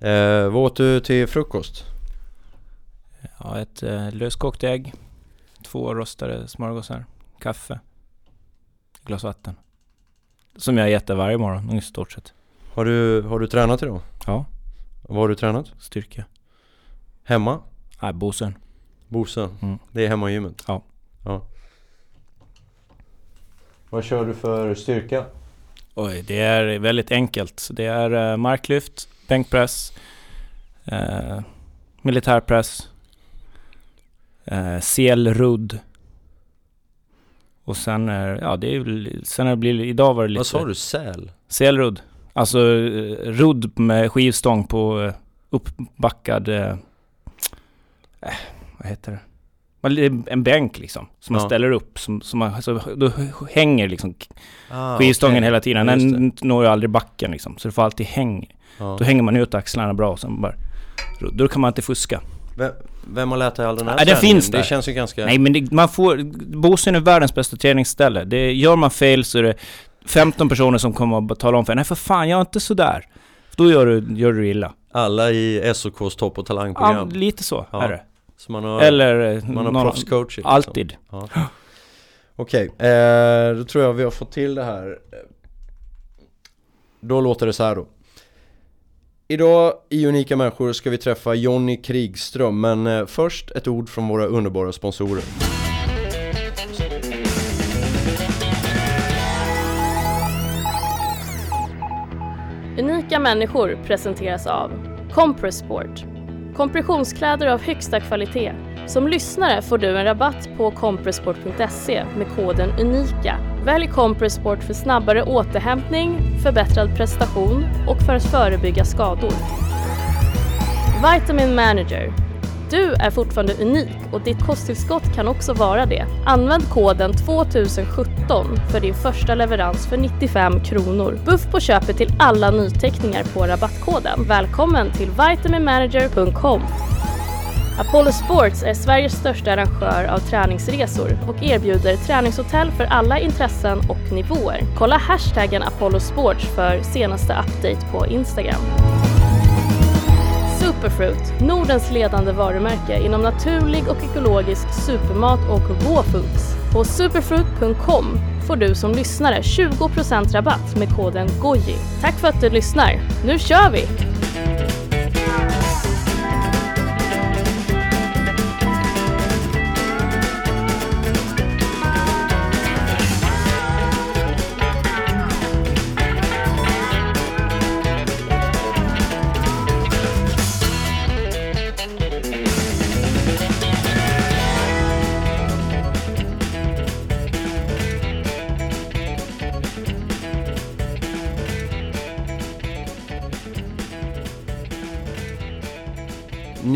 Eh, vad åt du till frukost? Ja, ett eh, löskokt ägg, två rostade smörgåsar, kaffe, glas vatten. Som jag äter varje morgon i stort sett. Har du, har du tränat idag? Ja, Var har du tränat? styrka. Hemma? Nej, Bosön. Bosön? Mm. Det är hemma i gymmet? Ja. ja. Vad kör du för styrka? Oj, det är väldigt enkelt. Det är eh, marklyft, bänkpress, eh, militärpress, eh, selrudd. Och sen är, ja det är sen är det blir, idag var det lite... Vad sa du? Säl? Selrudd. Alltså eh, rudd med skivstång på eh, uppbackad... Eh, eh, vad heter det? Det En bänk liksom, som man Ja. ställer upp. Som, som man, alltså, då hänger liksom Ah, skivstången okej. hela tiden. Ja, Den når ju aldrig backen liksom. Så det får alltid häng. Ja. Då hänger man ut axlarna bra och sen bara... Då kan man inte fuska. Vem, vem har lärt dig all den här Ja, den träningen? finns Det där. känns ju ganska... Nej men det, man får... Bosön är världens bästa träningsställe. Det, gör man fel så är det 15 personer som kommer att tala om för Nej för fan, jag är inte sådär. Då gör du, gör du illa. Alla i SOKs topp och Ja, talangprogram. lite så Ja. är det. Så man har, Eller... eh, man har någon- proffscoaching liksom. Alltid. Ja. Okej, eh, då tror jag vi har fått till det här. Då låter det så här då. Idag i Unika Människor ska vi träffa Jonny Krigström, men eh, först ett ord från våra underbara sponsorer. Unika människor presenteras av Compressport. Kompressionskläder av högsta kvalitet. Som lyssnare får du en rabatt på compressport.se med koden UNIKA. Välj Compressport för snabbare återhämtning, förbättrad prestation och för att förebygga skador. Vitamin Manager. Du är fortfarande unik och ditt kosttillskott kan också vara det. Använd koden 2017 för din första leverans för 95 kronor. Buff på köpet till alla nyteckningar på rabattkoden. Välkommen till vitaminmanager.com. Apollo Sports är Sveriges största arrangör av träningsresor och erbjuder träningshotell för alla intressen och nivåer. Kolla hashtaggen Apollo Sports för senaste update på Instagram. Superfruit, Nordens ledande varumärke inom naturlig och ekologisk supermat och råfoods. På superfruit.com får du som lyssnare 20% rabatt med koden GOJI. Tack för att du lyssnar. Nu kör vi!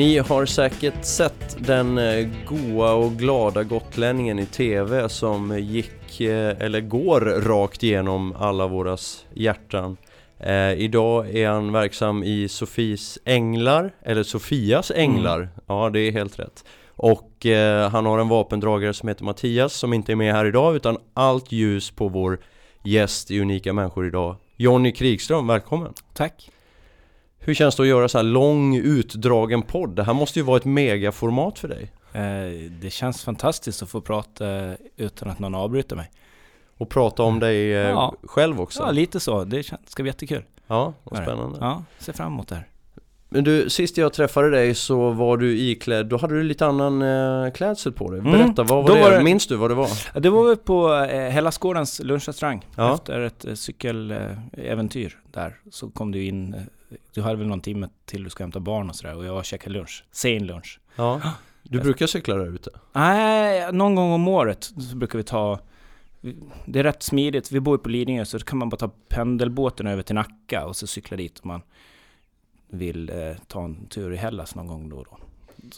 Ni har säkert sett den eh, goa och glada gotlänningen i TV som gick, eh, eller går rakt igenom alla våras hjärtan. Eh, idag är han verksam i Sofies Änglar, eller Sofias Änglar. Ja, det är helt rätt. Och eh, han har en vapendragare som heter Mattias som inte är med här idag utan allt ljus på vår gäst i Unika Människor idag. Jonny Krigström, välkommen! Tack. Hur känns det att göra så här lång utdragen podd? Det här måste ju vara ett megaformat för dig. Eh, det känns fantastiskt att få prata utan att någon avbryter mig. Och prata om dig eh, Ja. själv också. Ja, lite så. Det ska bli jättekul. Ja, vad det? spännande. Ja, ser fram emot det här. Men du, sist jag träffade dig så var du iklädd, då hade du lite annan eh, klädsel på dig. Mm. Berätta, vad var Då det? var det- Minns du vad det var? Det var väl på eh, Hellasgårdens lunchrestaurang. Ja. Efter ett eh, cykeläventyr där så kom du in. Du hade väl någon timme till du ska hämta barn och sådär och jag käkade lunch. Sen lunch. Ja. Du brukar cykla där ute? Nej, någon gång om året så brukar vi ta det är rätt smidigt. Vi bor ju på Lidingö så kan man bara ta pendelbåten över till Nacka och så cykla dit om man vill eh, ta en tur i Hellas någon gång då och då.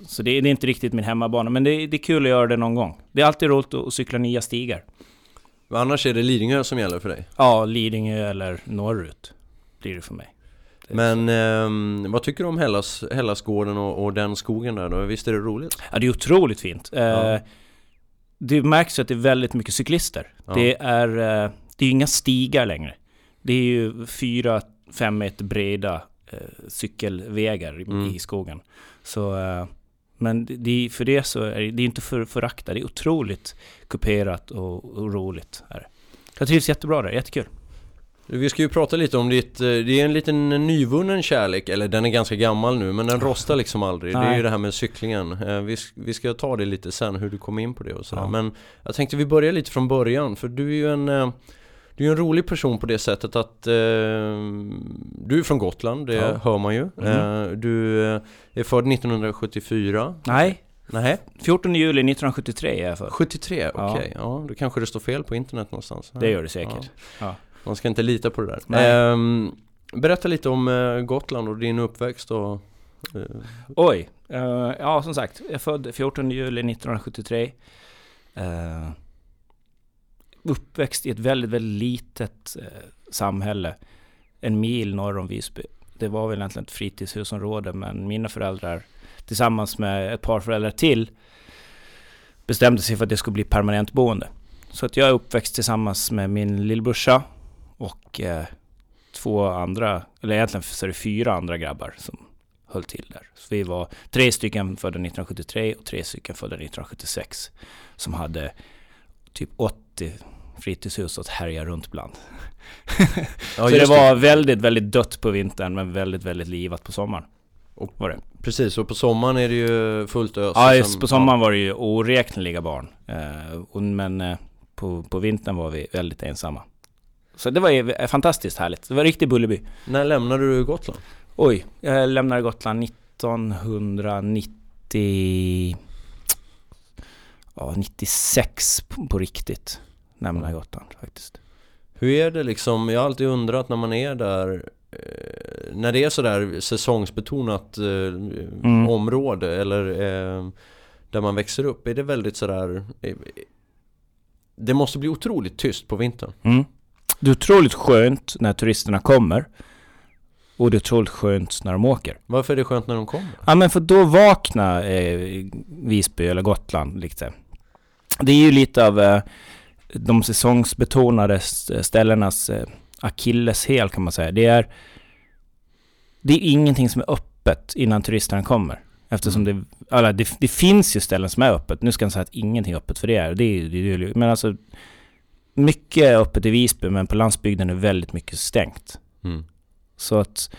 Så det, är- det är inte riktigt min hemmabana, men det, är- det är kul att göra det någon gång. Det är alltid roligt att, att cykla nya stigar. Men Annars är det Lidingö som gäller för dig? Ja, Lidingö eller norrut blir det för mig. Men ehm, vad tycker du om Hellas, Hellasgården och, och den skogen där då? Visst är det roligt? Ja, det är otroligt fint. Eh, Ja. Det märks att det är väldigt mycket cyklister. Ja. Det är eh, det är inga stigar längre. Det är ju fyra, fem meter breda eh, cykelvägar i, Mm. i skogen. Så, eh, men det- för det så är det, det är inte för förakta, det är otroligt kuperat och, och roligt. Är det. Jag trivs jättebra där, jättekul. Vi ska ju prata lite om ditt, eh, det är en liten nyvunnen kärlek, eller den är ganska gammal nu men den rostar liksom aldrig. Det är Nej. ju det här med cyklingen. Eh, Vi, vi ska ta det lite sen, hur du kom in på det och sådär. Ja. Men jag tänkte vi börjar lite från början, för du är ju en eh, du är en rolig person på det sättet att eh, du är från Gotland, det Ja. hör man ju. Mhm. Eh, du är född 1974. Nej, Nej, 14 juli 1973 är jag för. 73, okej. Ja. Ja. då kanske det står fel på internet någonstans. Det gör det säkert. Ja. Man ska inte lita på det där. Ehm, berätta lite om eh, Gotland och din uppväxt och... eh, Oj, eh, ja som sagt, jag är född 14 juli 1973. Uh, uppväxt i ett väldigt, väldigt litet eh, samhälle. En mil norr om Visby. Det var väl egentligen ett fritidshusområde, men mina föräldrar tillsammans med ett par föräldrar till bestämde sig för att det skulle bli permanentboende. Så att jag är uppväxt tillsammans med min lillbrorsa och eh, två andra, eller egentligen så är det fyra andra grabbar som höll till där. Så vi var tre stycken födda 1973 och tre stycken födda 1976 som hade typ 80 fritidshus att härja runt bland. ja, så det var väldigt, väldigt dött på vintern men väldigt, väldigt livat på sommaren. Och- var det. Precis, och på sommaren är det ju fullt ös. Ja, just sen- på sommaren var det ju oräkneliga barn. Eh, och- men eh, på, på vintern var vi väldigt ensamma. Så det var ju fantastiskt härligt. Det var riktigt Bullerby. När lämnade du Gotland? Oj, jag lämnade Gotland 1990... Ja, 96 på, riktigt. Lämnade jag Gotland faktiskt. Hur är det liksom? Jag har alltid undrat när man är där eh, När det är sådär säsongsbetonat eh, Mm. område eller eh, där man växer upp. Är det väldigt sådär eh, Det måste bli otroligt tyst på vintern. Mm. Det är otroligt skönt när turisterna kommer. Och det är otroligt skönt när de åker. Varför är det skönt när de kommer? Ja men för då vaknar eh, Visby eller Gotland lite. Det är ju lite av eh, de säsongsbetonade st- ställenas eh, akilleshäl kan man säga. Det är, det är ingenting som är öppet innan turisterna kommer. Eftersom det, alla, det, det finns ju ställen som är öppet. Nu ska jag säga att ingenting är öppet för det är det. Är, det är, men alltså, mycket är öppet i Visby men på landsbygden är väldigt mycket stängt. Mm. Så att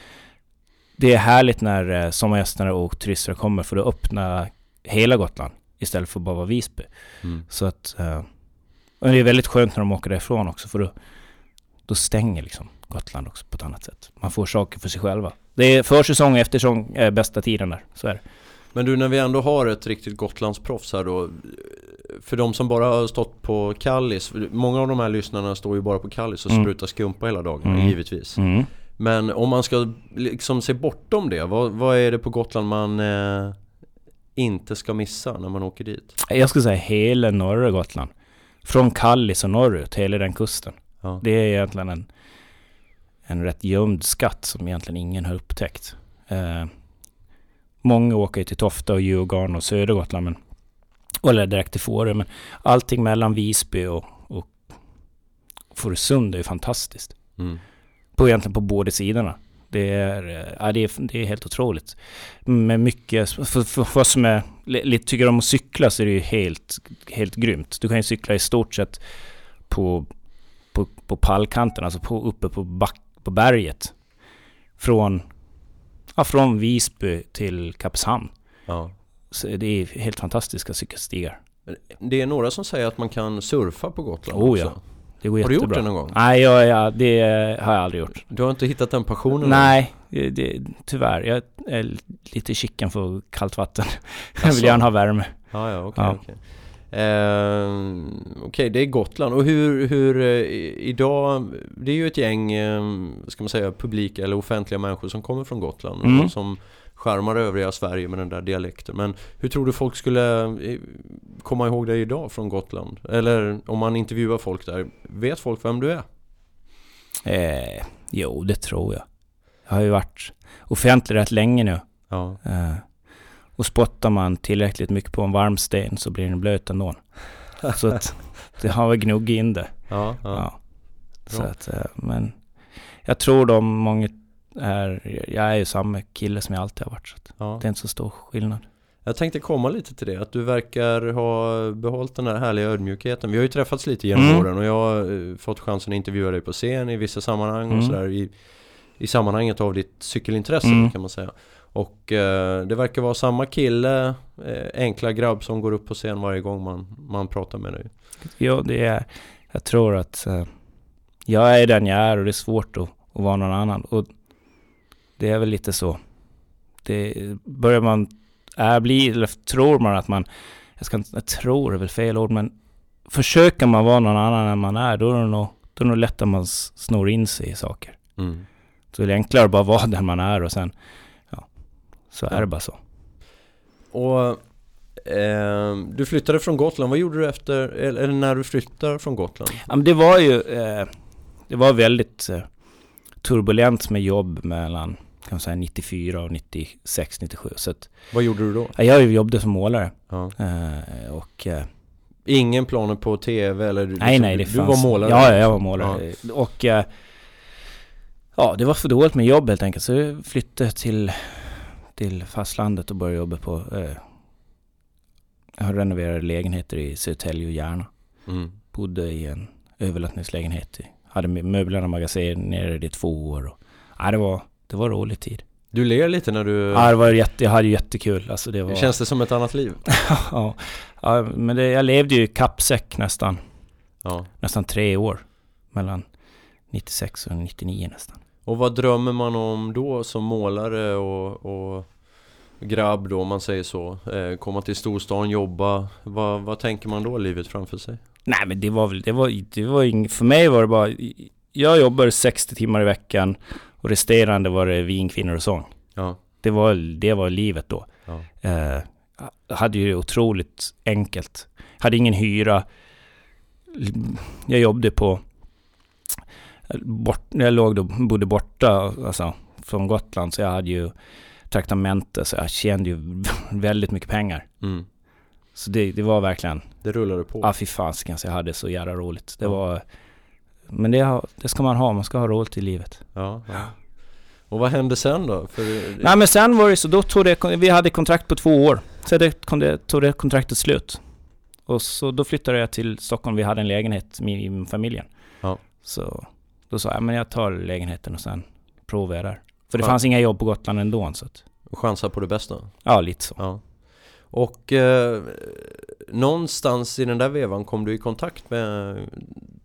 det är härligt när eh, sommargästerna och turister kommer för att öppna hela Gotland istället för bara Visby. Mm. Så att... Eh, och det är väldigt skönt när de åker därifrån också för då, då stänger liksom Gotland också på ett annat sätt. Man får saker för sig själva. Det är försäsong och eftersäsong är bästa tiden där. Så är det. Men du, när vi ändå har ett riktigt Gotlandsproffs här då För de som bara har stått på Kallis Många av de här lyssnarna står ju bara på Kallis och Mm. sprutar skumpa hela dagarna, Mm. givetvis Mm. Men om man ska liksom se bortom det Vad, vad är det på Gotland man eh, inte ska missa när man åker dit? Jag skulle säga hela norra Gotland. Från Kallis och norrut, hela den kusten. Ja. Det är egentligen en, en rätt gömd skatt som egentligen ingen har upptäckt. Eh, många åker till Tofta och Djurgården och södra Gotland, men, eller direkt till Fårö, men allting mellan Visby och, och Fårösund är ju fantastiskt. Mm. På egentligen på båda sidorna. Det är, eh, ja, det är, det är helt otroligt. Med mycket, för, för, oss som är, li- lite tycker om att cykla så är det ju helt, helt grymt. Du kan ju cykla i stort sett på, på, på pallkanten, alltså på, uppe på, back, på berget. Från, ja, från Visby till Kappshamn. Ja. Det är helt fantastiska cykelstigar. Det är några som säger att man kan surfa på Gotland Oh, också. ja. Det går Har du jättebra. gjort det någon gång? Nej, jag, jag, det har jag aldrig gjort. Du har inte hittat den passionen? Nej, det, tyvärr. Jag är lite chicken för kallt vatten. Jag vill gärna ha värme. Ja, ja, okej, Ja. okej. Ehm, Okej, det är Gotland. Och hur, hur eh, idag, det är ju ett gäng, eh, ska man säga, publika eller offentliga människor som kommer från Gotland Mm. och som skärmar övriga Sverige med den där dialekten. Men hur tror du folk skulle eh, komma ihåg dig idag från Gotland? Eller om man intervjuar folk där, vet folk vem du är? Eh, jo, det tror jag. Jag har ju varit offentlig rätt länge nu. Ja, Eh, och spottar man tillräckligt mycket på en varm sten så blir den blöt ändå. Så att det har väl gnuggit in det. ja, ja. Ja. Så att, eh, men jag tror de många är, jag är ju samma kille som jag alltid har varit. Så Ja. det är inte så stor skillnad. Jag tänkte komma lite till det, att du verkar ha behållit den här härliga ödmjukheten. Vi har ju träffats lite genom Mm. åren och jag har eh, fått chansen att intervjua dig på scen i vissa sammanhang och Mm. sådär i, i sammanhanget av ditt cykelintresse Mm. kan man säga. Och eh, det verkar vara samma kille, eh, enkla grabb som går upp på scen varje gång man, man pratar med dig. Ja, det är, jag tror att eh, jag är den jag är och det är svårt att, att vara någon annan. Och det är väl lite så. Det börjar man, är, bli, eller tror man att man, jag ska inte, jag tror är väl fel ord, men försöker man vara någon annan än man är, då är det nog, då är det nog lätt att man snor in sig i saker. Mm. Så det är enklare att bara vara den man är och sen, ja, så Ja. är det bara så. Och eh, du flyttade från Gotland, vad gjorde du efter, eller, eller när du flyttade från Gotland? Ja, men det var ju, eh, det var väldigt eh, turbulent med jobb mellan kan man säga 94 och 96, 97. Så att, Vad gjorde du då? ja, jag jobbade som målare Ja. eh, och eh, Ingen planer på TV eller? du- nej, nej, det du fanns... var målare? Ja, ja, jag var målare. Och eh, ja, det var för dåligt med jobb helt enkelt. Så jag flyttade till, till fastlandet och började jobba på eh, jag renoverade lägenheter i Södertälje och Järna. Mm. bodde i en övernattningslägenhet. i- Hade möblerna magasinerade i två år. Och, ja, det, var, det var rolig tid. Du ler lite när du... Ja, det var jätte, jag hade jättekul. Alltså det var, Känns det som ett annat liv? ja, ja, men det, jag levde ju i kappsäck nästan, Ja. nästan tre år. Mellan 96 och 99 nästan. Och vad drömmer man om då som målare och, och grabb då om man säger så? Eh, komma till storstan, jobba. Vad, vad tänker man då livet framför sig? Nej men det var väl, det var, det var ing, för mig var det bara, jag jobbar 60 timmar i veckan och resterande var det vin, kvinnor och sång. Ja. Det var, det var livet då. Ja. Eh, hade ju otroligt enkelt. Hade ingen hyra. Jag jobbade på... Bort, jag låg då, bodde borta alltså, från Gotland så jag hade ju traktamente så jag tjänade ju väldigt mycket pengar. Mm. Så det, det var verkligen, Det rullade på. ja ah, fy så jag hade så jävla roligt. Det Ja. var... Men det, har- det ska man ha, man ska ha roligt i livet. Ja, ja. Och vad hände sen då? För, Nej men sen var det så, då tog det, vi hade kontrakt på två år. Så det, kom det, tog det kontraktet slut. Och så då flyttade jag till Stockholm, vi hade en lägenhet med familjen. Ja. Så då sa jag, men jag tar lägenheten och sen provar jag där. För det Ja. fanns inga jobb på Gotland ändå så att, chansa på det bästa? ja lite så. Ja. Och eh, någonstans i den där vevan kom du i kontakt med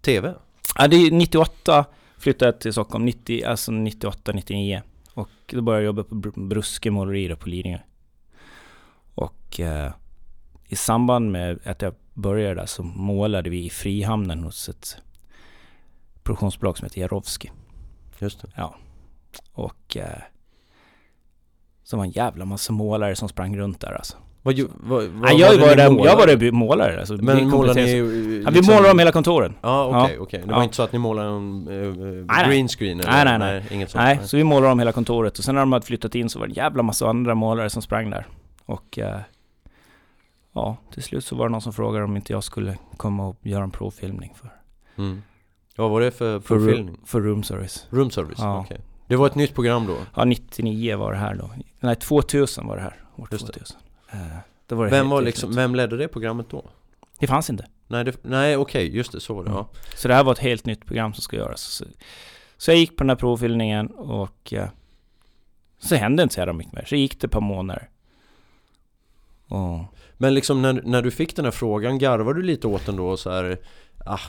TV? Ja, det är 98 flyttade jag till Stockholm, 90, alltså 98, 99. Och då började jag jobba på Br- Bruske måleri på Lidingö. Och eh, i samband med att jag började där så målade vi i Frihamnen hos ett produktionsbolag som heter Jarowski. Just det. Och eh, så var en jävla massa målare som sprang runt där alltså. Vad, vad, vad Nej, jag, det var där, jag var där målare. Alltså, Men vi målade ni ju, Ja, vi målade om hela kontoren. Ja okej, Ja. okej. Det Ja. var inte så att ni målade en uh, nej. green screen eller? Nej, nej, nej. inget sånt? Nej, så vi målade om hela kontoret och sen när de hade flyttat in så var det en jävla massa andra målare som sprang där. Och eh, ja, till slut så var det någon som frågade om inte jag skulle komma och göra en provfilmning för, Mm. Vad var det för, för, för för room service. Room service? Ja. Okej. Det var ett nytt program då? Ja, 99 var det här då. Nej, 2000 var det här. År Just det. 2000. Då var det Vem var liksom, vem ledde det programmet då? Det fanns inte. Nej, det, nej okej, just det, så var det. Mm. Ja. Så det här var ett helt nytt program som ska göras. Så, så jag gick på den här provfilmningen och eh, så hände inte så jävla mycket mer. Så gick det ett par månader. Och Men liksom när, när du fick den här frågan, garvade du lite åt den då och så här, ah,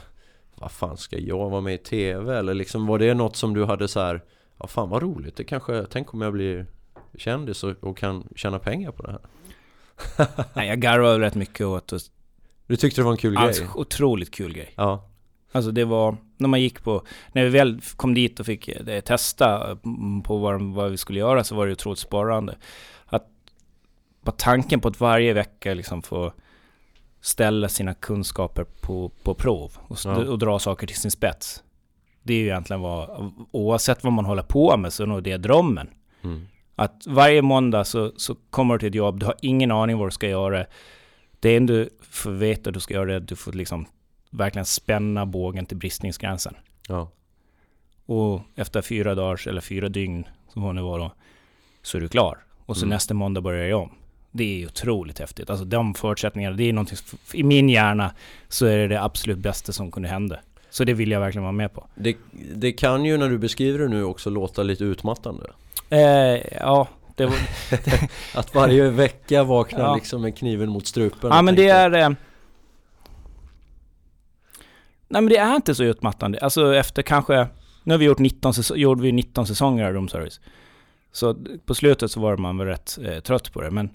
vad fan ska jag vara med i TV? Eller liksom var det något som du hade så här, ja fan vad roligt, det kanske, tänk om jag blir kändis och, och kan tjäna pengar på det här. nej, jag garvade rätt mycket åt det. Du tyckte det var en kul Alltså, grej? otroligt kul grej. Ja, Alltså det var, när man gick på, när vi väl kom dit och fick eh, testa mm, på vad, vad vi skulle göra så var det otroligt sparande. Att bara tanken på att varje vecka liksom få ställa sina kunskaper på, på prov och, Ja. och dra saker till sin spets. Det är ju egentligen vad, oavsett vad man håller på med så är nog det drömmen. mm. Att varje måndag så, så kommer du till ett jobb, du har ingen aning vad du ska göra. Det enda du får veta att du ska göra är att du får liksom verkligen spänna bågen till bristningsgränsen. ja. Och efter fyra dagar eller fyra dygn som vad det var då, så är du klar. Och så Mm. nästa måndag börjar jag om. Det är otroligt häftigt. Alltså de förutsättningarna, det är någonting, i min hjärna så är det det absolut bästa som kunde hända. Så det vill jag verkligen vara med på. Det, det kan ju när du beskriver det nu också låta lite utmattande. Eh, ja, det var, Att varje vecka vakna Ja. liksom med kniven mot strupen. ja men det är... Eh, nej men det är inte så utmattande. Alltså efter kanske... Nu har vi gjort 19 säso- gjorde vi 19 säsonger av Room Service. Så på slutet så var man väl rätt eh, trött på det, men...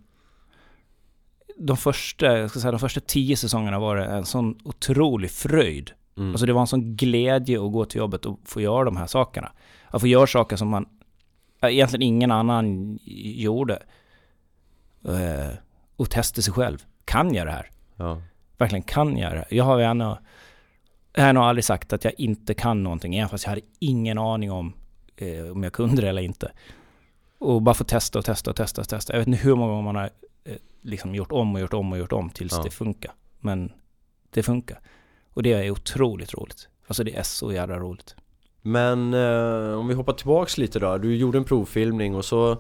De första, jag ska säga, de första 10 säsongerna var det en sån otrolig fröjd. Mm. Alltså det var en sån glädje att gå till jobbet och få göra de här sakerna. Att få göra saker som man egentligen ingen annan gjorde. Eh, och testa sig själv. Kan jag det här? ja. Verkligen kan jag det? Jag har ändå, jag har nog aldrig sagt att jag inte kan någonting, även fast jag hade ingen aning om eh, om jag kunde det eller inte. Och bara få testa och testa och testa och testa. Jag vet inte hur många gånger man har eh, liksom gjort om och gjort om och gjort om tills Ja. det funkar. Men det funkar. Och det är otroligt roligt. Alltså det är så jävla roligt. Men eh, om vi hoppar tillbaks lite då. Du gjorde en provfilmning och så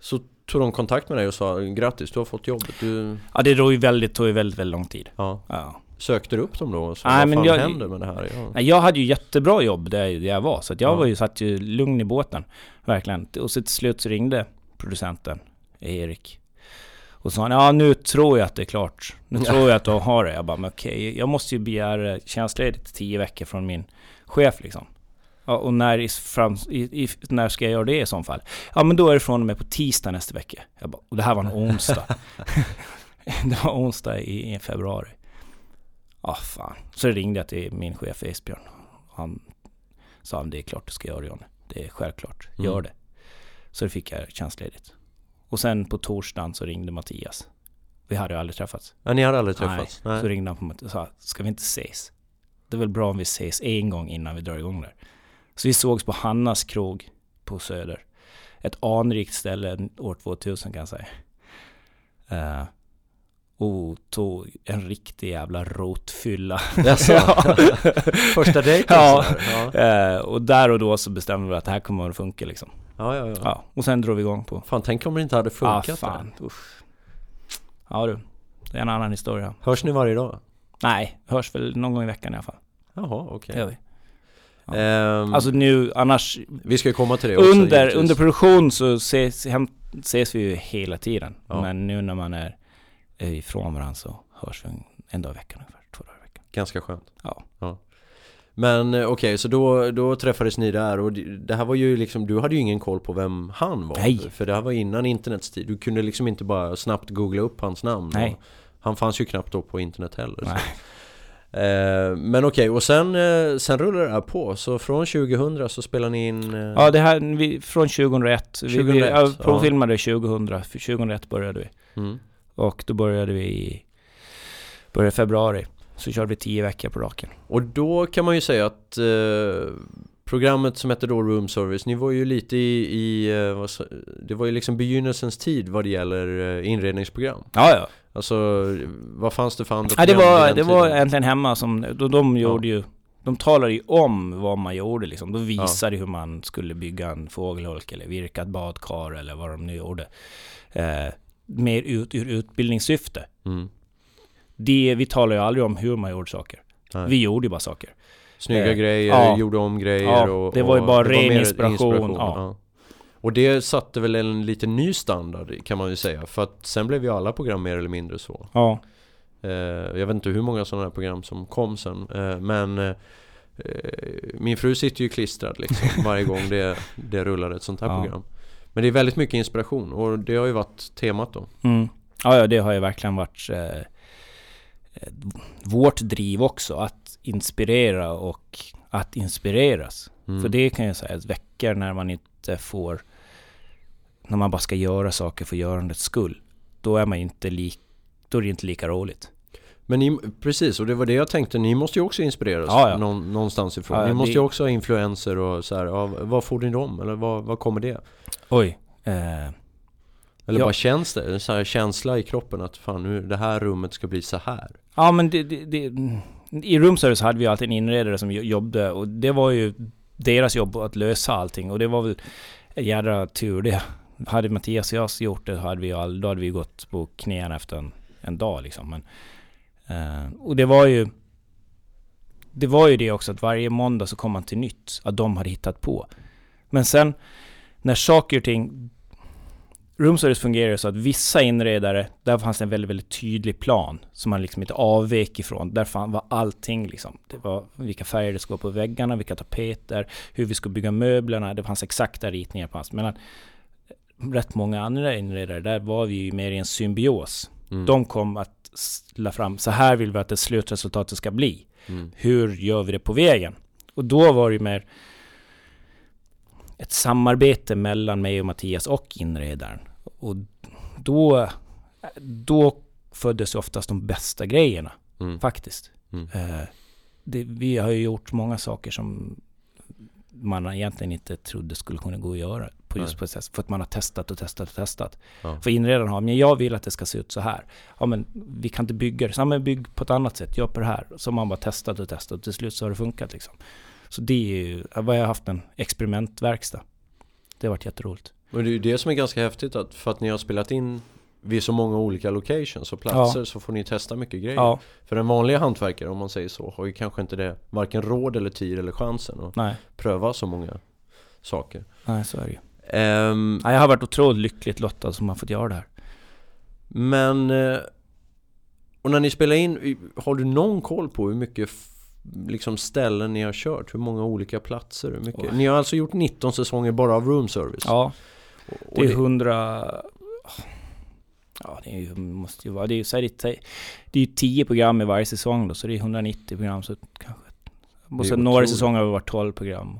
Så tog de kontakt med dig och sa grattis du har fått jobbet. Du, Ja det tog ju väldigt, tog väldigt, väldigt lång tid. ja. Ja. Sökte du upp dem då? Så, Nej, vad men fan jag- händer med det här? Ja. Jag hade ju jättebra jobb där jag var, så jag Ja. var ju, satt ju lugn i båten. Verkligen. Och så till slut så ringde producenten, Erik. Och sa han, ja nu tror jag att det är klart. Nu tror jag att du har det. Jag bara, men okej, jag måste ju begära tjänstledigt tio veckor från min chef liksom. Ja, och när, i, fram, i, i, när ska jag göra det i så fall? Ja men då är det från och med på tisdag nästa vecka. Jag bara, och det här var en onsdag. det var onsdag i, i februari. Ja, fan. Så ringde jag till min chef Esbjörn. Han sa det är klart du ska göra det Johnny. Det är självklart. Gör Mm. det. Så då fick jag tjänstledigt. Och sen på torsdagen så ringde Mattias. Vi hade ju aldrig träffats. Ja, ni hade aldrig träffats? Nej. Så ringde han på mig och sa, ska vi inte ses? Det är väl bra om vi ses en gång innan vi drar igång där. Så vi sågs på Hannas krog på Söder. Ett anrikt ställe år 2000 kan jag säga. Eh, och tog en riktig jävla rotfylla. Ja. Första dejten? Ja. ja. Eh, och där och då så bestämde vi att det här kommer att funka liksom. Ja, ja, ja. Ja, och sen drog vi igång på... Fan, tänk om det inte hade Ah, funkat fan. där. Usch. Ja du, det är en annan historia. Hörs ni varje dag? Nej, hörs väl någon gång i veckan i alla fall. Jaha, okej. Vi. Ja. Ehm, Alltså nu, annars... vi ska ju komma till det också Under, givetvis. under produktion så ses, hem, ses vi ju hela tiden. Ja. Men nu när man är, ifrån varandra så hörs vi en, en dag i veckan ungefär. Två dagar i veckan. Ganska skönt. Ja. Men eh, okej, så då, då träffades ni där och det här var ju liksom, du hade ju ingen koll på vem han var. Nej. För det här var innan internets tid. Du kunde liksom inte bara snabbt googla upp hans namn. Nej. Han fanns ju knappt då på internet heller. så. Nej. Eh, men okej, och sen, eh, sen rullade det här på. Så från 2000 så spelade ni in... eh, Ja, det här, vi, från 2001. Vi, vi 2001, ja, ja. provfilmade 2000, för 2001 började vi. Mm. Och då började vi i började februari. Så körde vi 10 veckor på raken. Och då kan man ju säga att eh, programmet som hette då Room Service, ni var ju lite i, i eh, det var ju liksom begynnelsens tid vad det gäller eh, inredningsprogram. Ja, ja. Alltså, vad fanns det för andra ja det var, det var tiden? äntligen hemma som, då, de gjorde ju de talade ju om vad man gjorde liksom. De visade hur man skulle bygga en fågelholk eller virka ett badkar eller vad de nu gjorde. Eh, mer ut, ur utbildningssyfte. Mm. Det, vi talade ju aldrig om hur man gjorde saker. Nej. Vi gjorde ju bara saker. Snygga eh, grejer, ja. gjorde om grejer Ja, och, det var ju och bara ren mer inspiration, ja. Och det satte väl en lite ny standard kan man ju säga För att sen blev ju alla program mer eller mindre så Ja. eh, Jag vet inte hur många sådana här program som kom sen eh, Men eh, Min fru sitter ju klistrad liksom varje gång det, det rullar ett sånt här Ja. program Men det är väldigt mycket inspiration och det har ju varit temat då Mm. Ja, ja, det har ju verkligen varit eh, vårt driv också. Att inspirera och att inspireras. Mm. För det kan jag säga, veckor när man inte får... När man bara ska göra saker för görandets skull. Då är man inte lik, Då är det inte lika roligt. Men ni, precis, och det var det jag tänkte, ni måste ju också inspireras Ja, ja. Någon, någonstans ifrån. Ja, ni måste ju också ha influenser och så här, ja, var får ni dem? Eller var, var kommer det? Oj. Eh, Eller bara känns det? En så här känsla i kroppen att fan nu, det här rummet ska bli så här. ja, men det, det, det, I roomservice hade vi alltid en inredare som jo- jobbade och det var ju deras jobb att lösa allting och det var väl jädra tur det. Hade Mattias och jag gjort det hade vi all, då hade vi gått på knäna efter en, en dag liksom. Men, eh, och det var ju det var ju det också att varje måndag så kom man till nytt, att de hade hittat på. Men sen när saker och ting... Roomservice fungerar så att vissa inredare, där fanns det en väldigt, väldigt tydlig plan som man liksom inte avvek ifrån. Där fan var allting liksom. Det var vilka färger det skulle vara på väggarna, vilka tapeter, hur vi skulle bygga möblerna. Det fanns exakta ritningar på allt rätt många andra inredare, där var vi ju mer i en symbios. Mm. De kom att la fram, så här vill vi att det slutresultatet ska bli. Mm. Hur gör vi det på vägen? Och då var det ju mer ett samarbete mellan mig och Mattias och inredaren. Och då, då föddes oftast de bästa grejerna, mm. faktiskt. Mm. Uh, det, vi har ju gjort många saker som man egentligen inte trodde skulle kunna gå att göra på just sätt. För att man har testat och testat och testat. Ja. För inredaren har, men jag vill att det ska se ut så här. Ja men vi kan inte bygga det, så, ja, men bygg på ett annat sätt, gör på det här. Så man bara testat och testat och till slut så har det funkat liksom. Så det är ju, vad jag har haft en experimentverkstad. Det har varit jätteroligt. Och det är ju det som är ganska häftigt att för att ni har spelat in vid så många olika locations och platser ja. så får ni testa mycket grejer. Ja. För en vanlig hantverkare om man säger så har ju kanske inte det varken råd eller tid eller chansen att Nej. pröva så många saker. Nej, så är det ju. Um, ja, jag har varit otroligt lyckligt lottad som har fått göra det här. Men... Eh, och när ni spelar in, har du någon koll på hur mycket liksom ställen ni har kört? Hur många olika platser? Hur mycket? Ni har alltså gjort 19 säsonger bara av room service? Ja. Det är 100... Ja, det är, måste ju vara... Det är, så är det, det är ju 10 program i varje säsong då, så det är 190 program. Så kanske... Och sen några säsonger har det varit 12 program.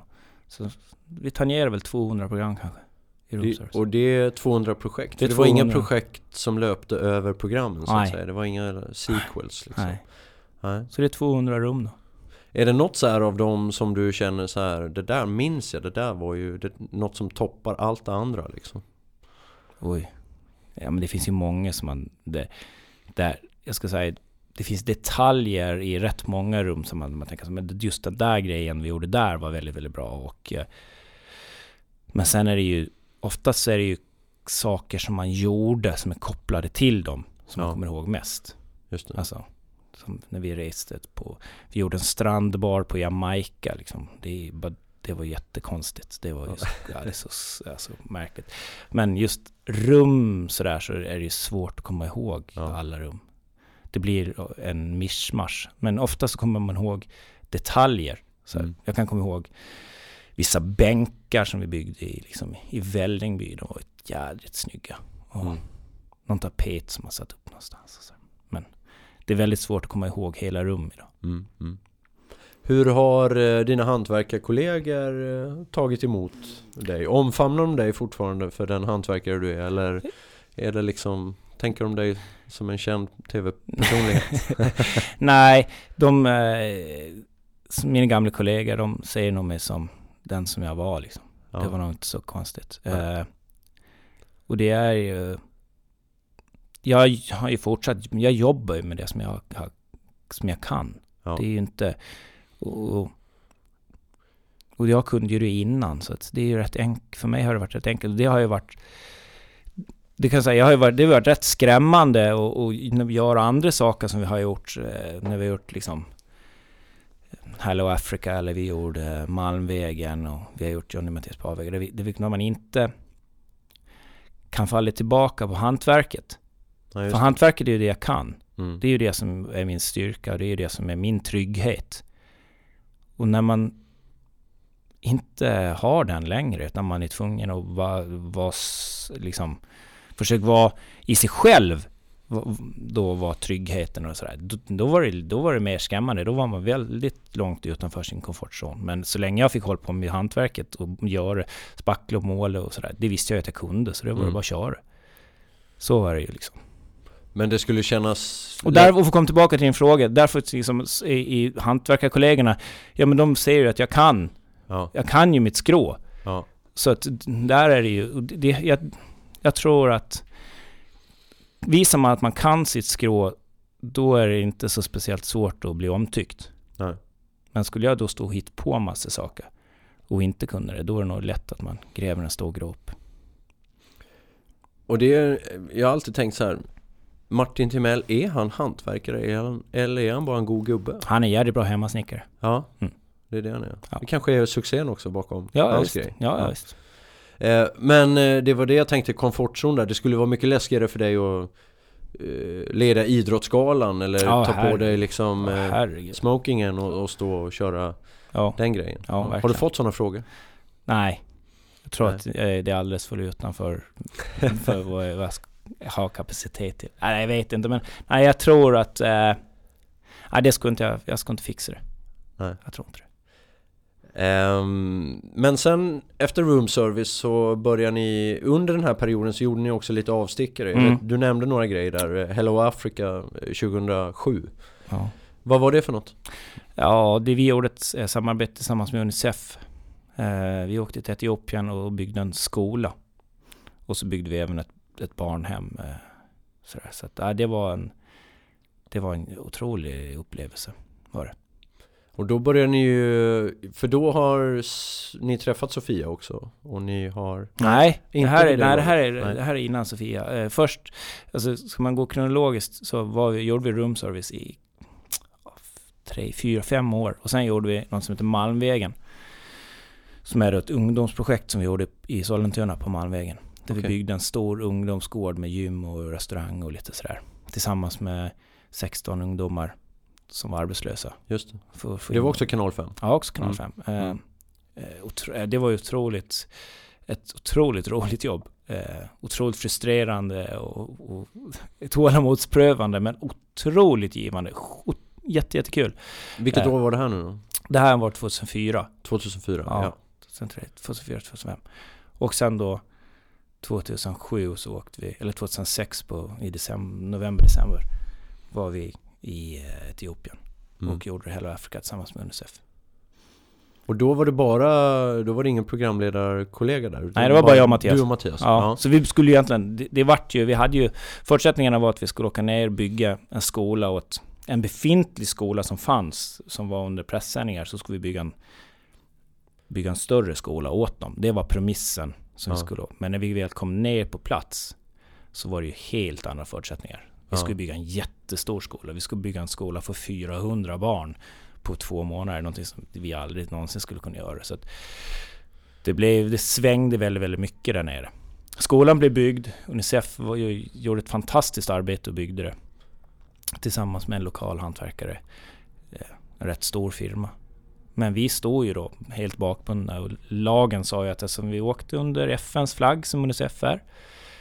Så vi tangerar väl 200 program kanske. Det, och det är 200 projekt? Det, det 200. var inga projekt som löpte över programmen så Nej. att säga? Det var inga sequels liksom? Nej. Nej. Så det är 200 rum då? Är det något så här av dem som du känner så här, det där minns jag, det där var ju det, något som toppar allt det andra liksom? Oj. Ja men det finns ju många som man, det, där, jag ska säga, det finns detaljer i rätt många rum som man, man tänker, men just den där grejen vi gjorde där var väldigt, väldigt bra och eh, men sen är det ju, oftast är det ju saker som man gjorde som är kopplade till dem som ja. man kommer ihåg mest. Just det. Alltså, som när vi reste på, vi gjorde en strandbar på Jamaica liksom. Det, det var jättekonstigt. Det var just, ja, det så alltså, märkligt. Men just rum sådär så är det ju svårt att komma ihåg ja. alla rum. Det blir en mischmasch. Men ofta så kommer man ihåg detaljer. Så mm. Jag kan komma ihåg vissa bänkar som vi byggde i, liksom, i Vällingby. De var jädrigt snygga. Och mm. Någon tapet som man satt upp någonstans. Men det är väldigt svårt att komma ihåg hela rum idag. Mm, mm. Hur har eh, dina hantverkarkollegor eh, tagit emot dig? Omfamnar de dig fortfarande för den hantverkare du är? Eller är det liksom, tänker de dig som en känd tv-personlighet? Nej, de, eh, mina gamla kollegor, de ser nog mig som den som jag var liksom. Ja. Det var nog inte så konstigt. Uh, och det är ju... Jag har ju fortsatt, jag jobbar ju med det som jag, som jag kan. Ja. Det är ju inte... Och, och jag kunde ju det innan, så det är ju rätt enkelt. För mig har det varit rätt enkelt. Det har ju varit... Det kan jag säga, jag har ju varit, det har varit rätt skrämmande och, och göra andra saker som vi har gjort, eh, när vi har gjort liksom Hello Africa eller vi gjorde Malmvägen och vi har gjort Johnny Mattias Pavvägen. Det, det är när man inte kan falla tillbaka på hantverket. Ja, För hantverket är ju det jag kan. Mm. Det är ju det som är min styrka och det är ju det som är min trygghet. Och när man inte har den längre utan man är tvungen att vara, vara liksom, försöka vara i sig själv då var tryggheten och sådär. Då, då, var det, då var det mer skrämmande. Då var man väldigt långt utanför sin komfortzon. Men så länge jag fick hålla på med hantverket och göra spackla och måla och sådär. Det visste jag att jag kunde, så det var mm. bara att köra. Så var det ju liksom. Men det skulle kännas... Och där, och för att komma tillbaka till din fråga, därför liksom i, i hantverkarkollegorna, ja men de ser ju att jag kan. Ja. Jag kan ju mitt skrå. Ja. Så att där är det ju, det, jag, jag tror att visar man att man kan sitt skrå, då är det inte så speciellt svårt att bli omtyckt. Nej. Men skulle jag då stå och hitta på massa saker, och inte kunde det, då är det nog lätt att man gräver en stor grop. Och det är, jag har alltid tänkt så här Martin Timell, är han hantverkare är han, eller är han bara en god gubbe? Han är jävligt bra hemmasnickare. Ja, Mm. det är det han är. Ja. Det kanske är succén också bakom Ja, hans grej. Ja, ja, visst. Eh, men eh, det var det jag tänkte, komfortzon där. Det skulle vara mycket läskigare för dig att eh, leda Idrottsgalan eller Ja, ta på herre- dig liksom Herregud. smokingen och, och stå och köra Ja, den grejen. Ja, Har du fått sådana frågor? nej. Jag tror Nej. att det är alldeles för utanför för vad jag vad jag ska ha kapacitet till. Nej, jag vet inte men nej, jag tror att eh, nej, det skulle inte jag, jag skulle inte fixa det. Nej. Jag tror inte det. Ehm, men sen efter room service så började ni, under den här perioden så gjorde ni också lite avstickare. Mm. vet, Du nämnde några grejer där, eh, Hello Africa eh, 2007. Ja. Vad var det för något? Ja, det vi gjorde ett eh, samarbete tillsammans med Unicef. Eh, vi åkte till Etiopien och byggde en skola. Och så byggde vi även ett, ett barnhem. Eh, sådär. Så att, det var en det var en otrolig upplevelse. Var det. Och då började ni ju, för då har ni träffat Sofia också och ni har Nej, det Inte här, det är, då? nej, det, här är, Nej. det här är innan Sofia. Eh, först, alltså ska man gå kronologiskt så var vi, gjorde vi room service i tre, fyra, fem år. Och sen gjorde vi något som heter Malmvägen. Som är ett ungdomsprojekt som vi gjorde i Sollentuna på Malmvägen. Där vi Okej. byggde en stor ungdomsgård med gym och restaurang och lite sådär. Tillsammans med 16 ungdomar som var arbetslösa. Just det. För, för Det var också kanal 5. Ja, också kanal Mm. 5. Eh, Mm. eh, eh, det var ju otroligt, ett otroligt roligt jobb. Eh, otroligt frustrerande och, och tålamodsprövande men otroligt givande. Jätte, jättekul. Vilket Eh. år var det här nu då? Det här var 2004. 2004? Ja. Ja. 2003, 2004, 2005. Och sen då 2007 så åkte vi, eller 2006 på, i december, november, december var vi i eh, Etiopien Mm. och gjorde hela Afrika tillsammans med Unicef. Och då var det bara, då var det ingen programledarkollega där? Nej, det var bara jag och Mattias. Du och Mattias? Ja, så vi skulle ju egentligen, det, det vart ju, vi hade ju, förutsättningarna var att vi skulle åka ner och bygga en skola åt en befintlig skola som fanns, som var under pressändningar, så skulle vi bygga en, bygga en större skola åt dem. Det var premissen som vi Ja. skulle Men när vi väl kom ner på plats så var det ju helt andra förutsättningar. Vi skulle bygga en jättestor skola. Vi skulle bygga en skola för 400 barn på två månader. Någonting som vi aldrig någonsin skulle kunna göra. Så det, blev, det svängde väldigt, väldigt mycket där nere. Skolan blev byggd. Unicef var gjorde ett fantastiskt arbete och byggde det. Tillsammans med en lokal hantverkare. Eh, En rätt stor firma. Men vi stod ju då helt bakbundna och lagen sa ju att eftersom vi åkte under FNs flagg som Unicef är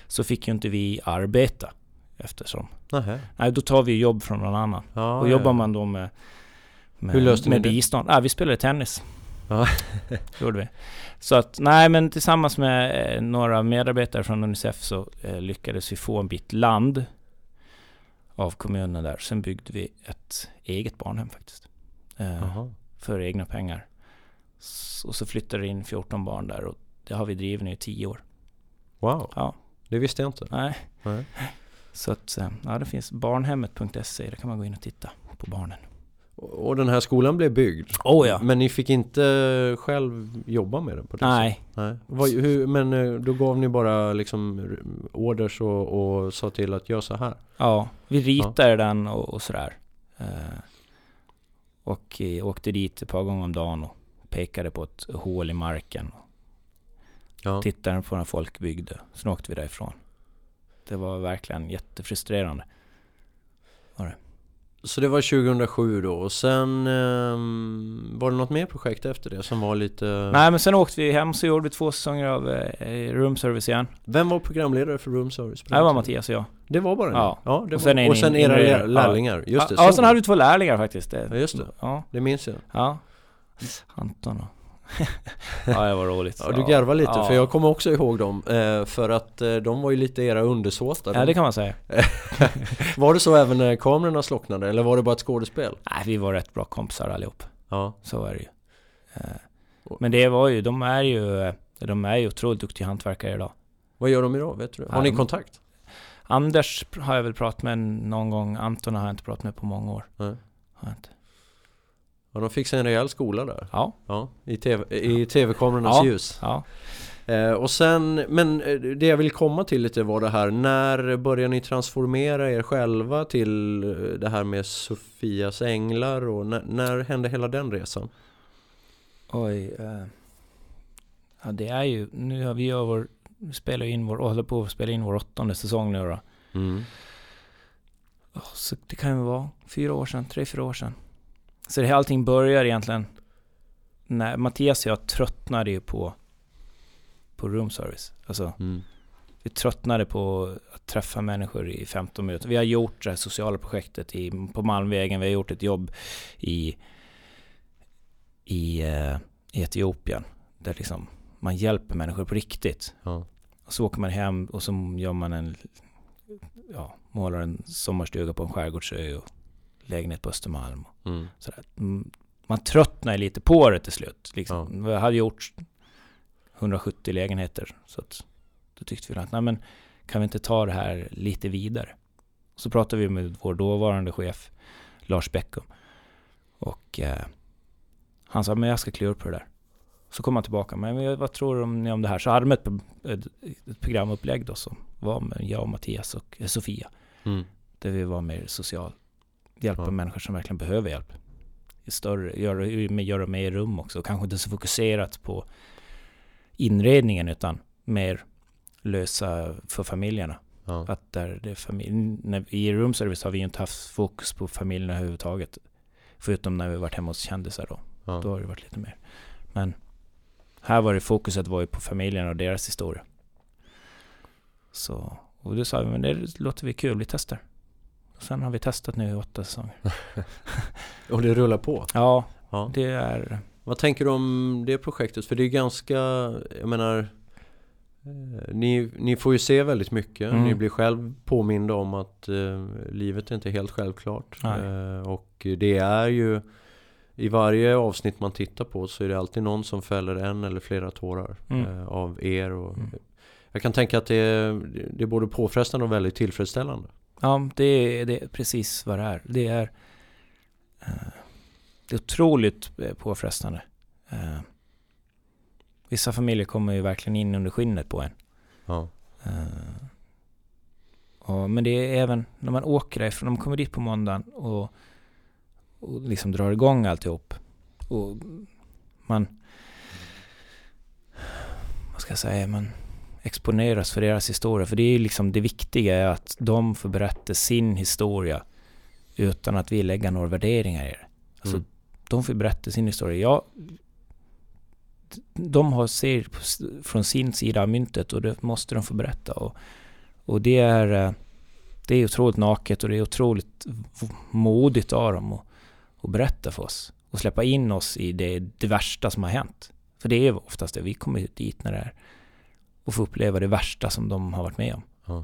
så fick ju inte vi arbeta eftersom. Nähä. Nej, då tar vi jobb från någon annan. Ja, och jobbar ja. man då med, med, Hur löste med bistånd? Ja, vi spelade tennis. Ja. gjorde vi. Så att, nej men tillsammans med eh, några medarbetare från Unicef så eh, lyckades vi få en bit land av kommunen där. Sen byggde vi ett eget barnhem faktiskt. Eh, för egna pengar. S- Och så flyttade det in 14 barn där och det har vi drivit nu i 10 år. Wow, Ja, det visste jag inte. nej. Nej. Så att, eh, ja det finns barnhemmet.se, där kan man gå in och titta på barnen. Och den här skolan blev byggd? Oh ja! Men ni fick inte själv jobba med den på det Nej? Nej. Vad, hur, men eh, då gav ni bara liksom orders och, och sa till att göra så här? Ja, vi ritade den och, och sådär. Eh, och åkte dit ett par gånger om dagen och pekade på ett hål i marken. Ja. Tittade på när folk byggde. Sen åkte vi därifrån. Det var verkligen jättefrustrerande. Så det var 2007 då och sen ehm, var det något mer projekt efter det som var lite... Nej men sen åkte vi hem så gjorde vi två säsonger av eh, room service igen. Vem var programledare för Room Service? Det var? Mattias och jag. Det var bara ni? Ja. ja det Och var, sen en och sen in- era lärlingar, just det. Ja, så sen var hade det. vi två lärlingar faktiskt. Det, Ja, just det. Ja, Det minns jag. ja. Anton och... ja, det var roligt. Ja, du garvar lite Ja. för jag kommer också ihåg dem eh, För att eh, de var ju lite era undersåtar Ja, det kan man säga. Var det så även när kamerorna slocknade eller var det bara ett skådespel? Nej, vi var rätt bra kompisar allihop. Ja, Så är det ju. Eh, Men det var ju, de är ju, de är ju otroligt duktiga hantverkare idag. vad gör de idag? Vet du? Har Ja, ni kontakt? Anders har jag väl pratat med någon gång, Anton har jag inte pratat med på många år. Nej. Har jag inte. Ja, de fick sig en rejäl skola där. Ja. Ja, i TV TV-kamerornas Ja. ljus. Eh, och sen, men eh, det jag vill komma till lite var det här, när börjar ni transformera er själva till eh, det här med Sofias änglar och när, när hände hela den resan? Oj. Eh, ja, det är ju... Nu har vi gör vår... Spelar in vår... Håller på att spela in vår åttonde säsong nu då. Mm. Så det kan ju vara fyra år sedan, tre, fyra år sedan. Så det här allting börjar egentligen när Mattias och jag tröttnade ju på, på room service. Alltså, Mm. vi tröttnade på att träffa människor i 15 minuter. Vi har gjort det här sociala projektet i, på Malmvägen, vi har gjort ett jobb i, i, eh, i Etiopien. Där liksom man hjälper människor på riktigt. Ja. Och så åker man hem och så gör man en, ja, målar en sommarstuga på en skärgårdsö och lägenhet på Östermalm. Mm. sådär. Mm, Man tröttnar lite på det till slut. Liksom. Vi hade gjort 170 lägenheter. Så att då tyckte vi att, nej men kan vi inte ta det här lite vidare? Så pratade vi med vår dåvarande chef Lars Bäckum. Och eh, han sa, men jag ska klura på det där. Så kom han tillbaka, men vad tror ni om det här? Så hade de ett, ett, ett programupplägg då som var med jag och Mattias och eh, Sofia. Mm. Där vi var mer social. Hjälpa Ja. människor som verkligen behöver hjälp. I större, göra, göra mer rum också. Kanske inte så fokuserat på inredningen utan mer lösa för familjerna. Ja. Att där det är familj, när, I room service har vi inte haft fokus på familjerna överhuvudtaget. Förutom när vi varit hemma hos kändisar då. Ja. Då har det varit lite mer. Men här var det fokuset var ju på familjerna och deras historia. Så, och då sa vi, men det låter vi kul, vi testar. Sen har vi testat nu i åtta säsonger. Och det rullar på? Ja, Ja. det är... Vad tänker du om det projektet? För det är ganska, jag menar eh, ni, ni får ju se väldigt mycket. Mm. Ni blir själv påminda om att eh, livet är inte helt självklart. Eh, och det är ju i varje avsnitt man tittar på så är det alltid någon som fäller en eller flera tårar Mm. eh, av er. Och, Mm. Jag kan tänka att det det är både påfrestande och väldigt tillfredsställande. Ja, det är, det är precis vad det är. Det är, eh, det är otroligt eh, påfrestande. Eh, vissa familjer kommer ju verkligen in under skinnet på en. Ja. Och, men det är även när man åker därifrån, de kommer dit på måndagen och, och liksom drar igång alltihop. Och man, vad ska jag säga, man exponeras för deras historia. För det är ju liksom det viktiga är att de får berätta sin historia utan att vi lägger några värderingar i det. Alltså, Mm. de får berätta sin historia. Jag, de har ser från sin sida av myntet och det måste de få berätta. Och, och det är eh, det är otroligt naket och det är otroligt modigt av dem att, att berätta för oss. Och släppa in oss i det, det värsta som har hänt. För det är oftast det, vi kommer dit när det är och får uppleva det värsta som de har varit med om. Ja.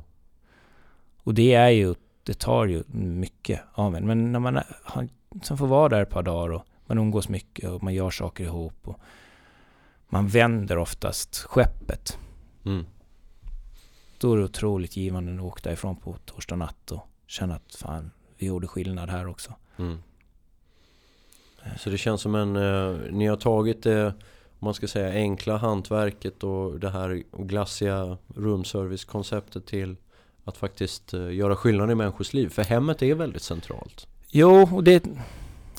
Och det är ju, det tar ju mycket av en. Men när man har, sen får vara där ett par dagar och man umgås mycket och man gör saker ihop och man vänder oftast skeppet. Mm. Då är det otroligt givande att åka därifrån på torsdag natt och känna att fan, vi gjorde skillnad här också. Mm. Så det känns som en, eh, ni har tagit det, om man ska säga enkla hantverket och det här glassiga roomservice-konceptet till att faktiskt eh, göra skillnad i människors liv. För hemmet är väldigt centralt. Jo, och det,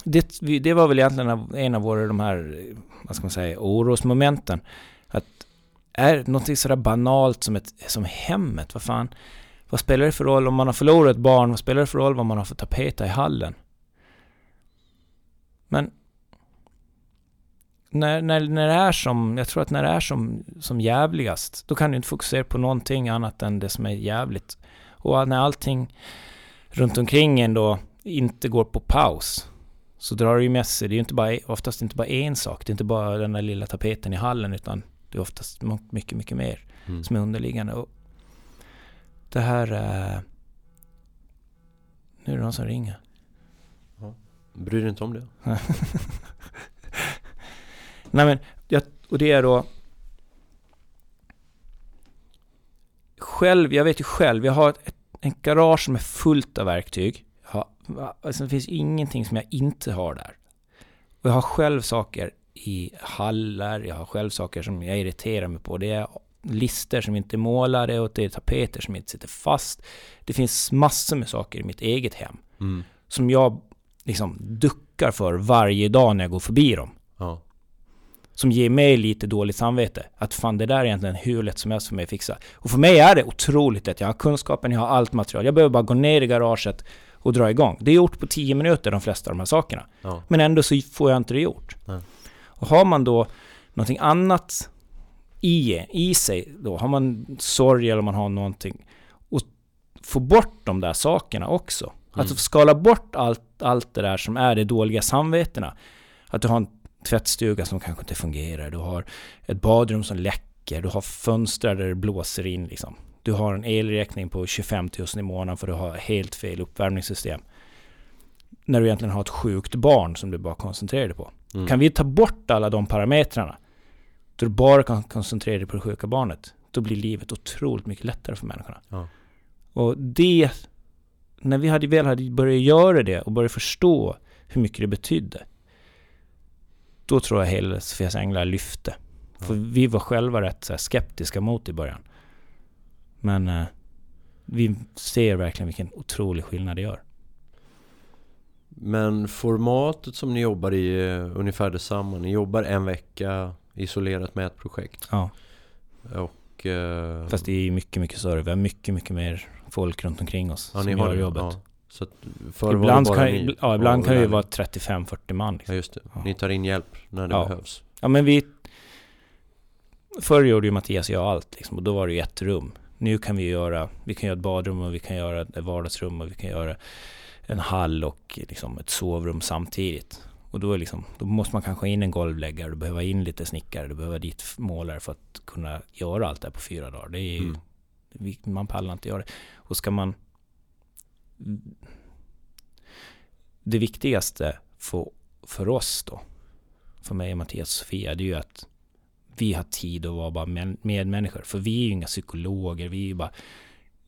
det, det var väl egentligen en av våra de här, vad ska man säga, orosmomenten. Att är någonting sådär banalt som, ett, som hemmet, vad fan, vad spelar det för roll om man har förlorat ett barn? Vad spelar det för roll vad man har för tapeter i hallen? Men när, när, när det är som, jag tror att när det är som, som jävligast, då kan du inte fokusera på någonting annat än det som är jävligt. Och när allting runt omkring en då inte går på paus så drar det ju med sig, det är ju inte bara, oftast inte bara en sak, det är inte bara den där lilla tapeten i hallen utan det är oftast mycket, mycket mer Mm. som är underliggande. Och det här... Eh, nu är det någon som ringer. Bryr dig inte om det? Nej men, jag, och det är då... Själv, jag vet ju själv, jag har ett, ett, en garage som är fullt av verktyg. Jag har, alltså det finns ingenting som jag inte har där. Och jag har själv saker i hallar, jag har själv saker som jag irriterar mig på. Det är lister som inte är målade och det är tapeter som inte sitter fast. Det finns massor med saker i mitt eget hem Mm. som jag liksom duckar för varje dag när jag går förbi dem. Ja. Som ger mig lite dåligt samvete. Att fan det där är egentligen hur lätt som helst för mig att fixa. Och för mig är det otroligt lätt. Jag har kunskapen, jag har allt material. Jag behöver bara gå ner i garaget och dra igång. Det är gjort på 10 minuter de flesta av de här sakerna. Ja. Men ändå så får jag inte det gjort. Nej. Och har man då någonting annat i, i sig då, har man sorg eller man har någonting och få bort de där sakerna också. Mm. Alltså skala bort allt, allt det där som är de dåliga samvetena. Att du har en tvättstuga som kanske inte fungerar, du har ett badrum som läcker, du har fönster där det blåser in liksom. Du har en elräkning på 25 000 i månaden för du har helt fel uppvärmningssystem. När du egentligen har ett sjukt barn som du bara koncentrerar dig på. Mm. Kan vi ta bort alla de parametrarna, då du bara kan koncentrera dig på det sjuka barnet, då blir livet otroligt mycket lättare för människorna. Ja. Och det, när vi hade väl hade börjat göra det och börjat förstå hur mycket det betydde, då tror jag hela Sofias Änglar lyfte. För vi var själva rätt så skeptiska mot i början. Men eh, vi ser verkligen vilken otrolig skillnad det gör. Men formatet som ni jobbar i är ungefär detsamma. Ni jobbar en vecka isolerat med ett projekt. Ja. Och... Eh, Fast det är ju mycket, mycket större. Vi har mycket, mycket mer folk runt omkring oss ja, som ni gör jobbet. Ja. Så att förr var det Ibland, bara kan, ni ja, ibland kan det ju vara 35-40 man. Liksom. Ja just det. Ja. Ni tar in hjälp när det Ja. behövs. Ja men vi... Förr gjorde ju Mattias och jag allt liksom, och då var det ju ett rum. Nu kan vi göra, vi kan göra ett badrum och vi kan göra ett vardagsrum och vi kan göra en hall och liksom ett sovrum samtidigt. Och då, liksom, då måste man kanske ha in en golvläggare, du behöver in lite snickare, du behöver dit målare för att kunna göra allt det här på fyra dagar. Det är ju, Mm. man pallar inte göra det. Och ska man... Det viktigaste för, för oss då, för mig och Mattias och Sofia, det är ju att vi har tid att vara bara män- medmänniskor. För vi är ju inga psykologer, vi är ju bara...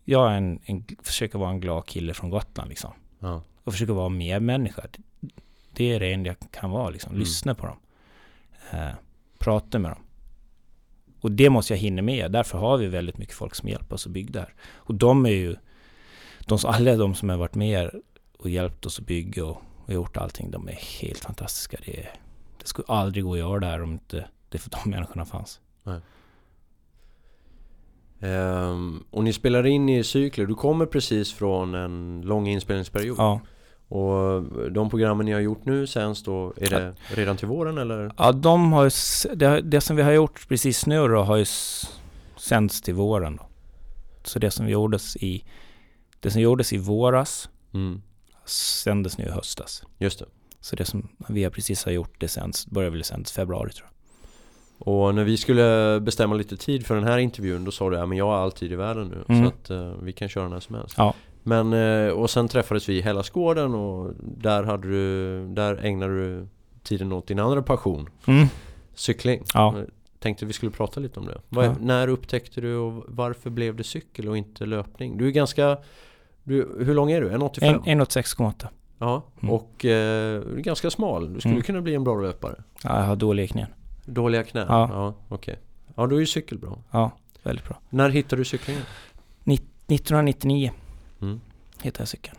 Jag är en, en, försöker vara en glad kille från Gotland liksom. Ja. Och försöker vara medmänniska. Det är det enda jag kan vara liksom. Mm. Lyssna på dem. Eh, prata med dem. Och det måste jag hinna med. Därför har vi väldigt mycket folk som hjälper oss att bygga det här. Och de är ju... De, alla de som har varit med och hjälpt oss att bygga och, och gjort allting, de är helt fantastiska. Det, det skulle aldrig gå att göra det här om inte det för de människorna fanns. Ehm, och ni spelar in i cykler. Du kommer precis från en lång inspelningsperiod. Ja. Och de programmen ni har gjort nu sänds då, är det redan till våren eller? Ja, de har ju, det, det som vi har gjort precis nu då har ju sänds till våren då. Så det som gjordes i, det som gjordes i våras Mm, sändes nu i höstas. just det. Så det som vi precis har gjort, det sänds, börjar väl sändas i februari tror jag. Och när vi skulle bestämma lite tid för den här intervjun då sa du ja men jag har all tid i världen nu Mm. så att eh, vi kan köra när som helst. Ja. Men, eh, och sen träffades vi i Hellasgården och där hade du, där ägnade du tiden åt din andra passion, Mm. cykling. Ja. Jag Tänkte vi skulle prata lite om det. Vad, Ja. När upptäckte du och varför blev det cykel och inte löpning? Du är ganska, du, hur lång är du? 1,85? En- 1,86,8. Ja, Mm. och eh, du är ganska smal. Du skulle Mm. kunna bli en bra löpare. Ja, jag har dåliga knän. Dåliga knän? Ja. Ja, okej. Ja, då är ju cykel bra. Ja, väldigt bra. När hittade du cyklingen? 1999 Mm. hittade jag cykeln.